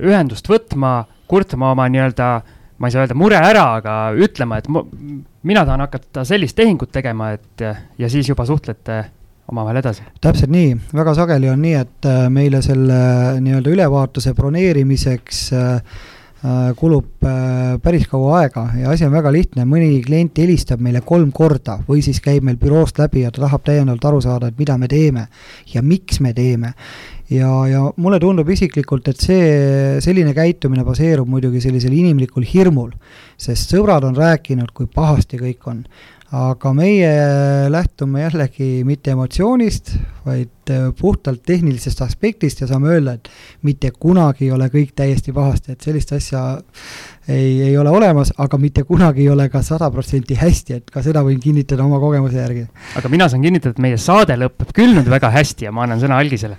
ühendust võtma, kurtma oma nii-öelda, ma ei saa öelda mure ära, aga ütlema, et mina tahan hakata sellist tehingut tegema, et ja siis juba suhtlete omavahel edasi. täpselt nii, väga sageli on nii, et äh, meile selle nii-öelda ülevaatuse broneerimiseks äh, äh, kulub päris kaua aega ja asi on väga lihtne, mõni klient helistab meile kolm korda või siis käib meil büroost läbi ja ta tahab täiendavalt aru saada, et mida me teeme ja miks me teeme ja, ja mulle tundub isiklikult, et see, selline käitumine baseerub muidugi sellisel inimlikul hirmul, sest sõbrad on rääkinud, kui pahasti kõik on. Aga meie lähtume jällegi mitte emotsioonist, vaid äh, puhtalt tehnilisest aspektist ja saame öelda, et mitte kunagi ei ole kõik täiesti pahasti, et sellist asja ei, ei ole olemas, aga mitte kunagi ei ole ka sada protsenti hästi, et ka seda võin kinnitada oma kogemuse järgi. aga mina saan kinnitada, et meie saade lõpeb küll nüüd väga hästi ja ma annan sõna algisele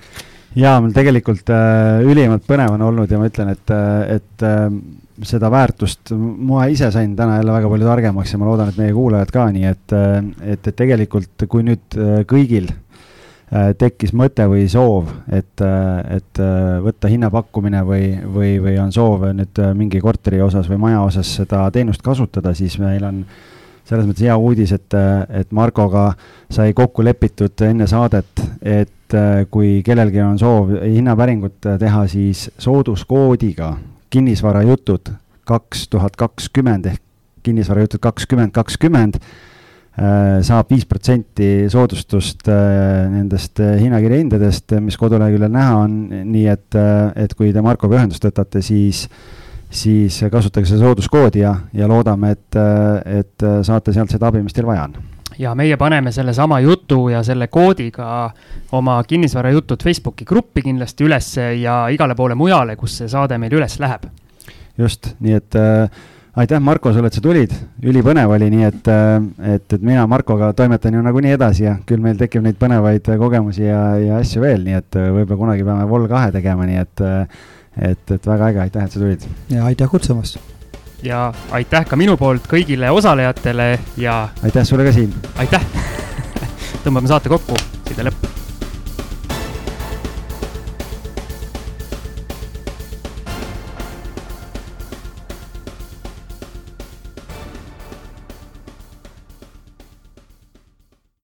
jaa, mul tegelikult äh, ülimalt põnev on olnud ja ma ütlen, et, äh, et äh, seda väärtust. Ma ise sain täna jälle väga palju targemaks ja ma loodan, et meie kuulajad ka, nii et, äh, et, et tegelikult kui nüüd äh, kõigil äh, tekkis mõte või soov, et, et võtta hinnapakkumine või, või, või on soov nüüd mingi korteri osas või maja osas seda teenust kasutada, siis meil on selles mõttes hea uudis, et, et Markoga sai kokku lepitud enne saadet, et kui kellelgi on soov hinnapäringut teha, siis sooduskoodiga kinnisvarajutud kaks tuhat kakskümmend ehk kinnisvarajutud kakskümmend kakskümmend äh, saab viis protsenti soodustust nendest hinnakirja hindadest, mis koduleheküljel näha on, nii et, et kui te Markoga ühendust võtate, siis siis kasutage seda sooduskoodi ja, ja loodame, et, et saate sealt seda abi, mis teil vaja on ja meie paneme sellesama jutu ja selle koodiga oma kinnisvarajutud Facebooki gruppi kindlasti ülesse ja igale poole mujale, kus see saade meil üles läheb. just, nii et äh, aitäh, Marko, sulle, et sa tulid, ülipõnev oli, nii et äh,, et, et mina Markoga toimetan ju nagunii edasi ja küll meil tekib neid põnevaid kogemusi ja, ja asju veel, nii et äh, võib-olla kunagi peame Vol kahe tegema, nii et äh, et, et väga äge, aitäh, et sa tulid. ja aitäh kutsumast ja aitäh ka minu poolt kõigile osalejatele ja. aitäh sulle ka, Siim. aitäh tõmbame saate kokku, side lõpp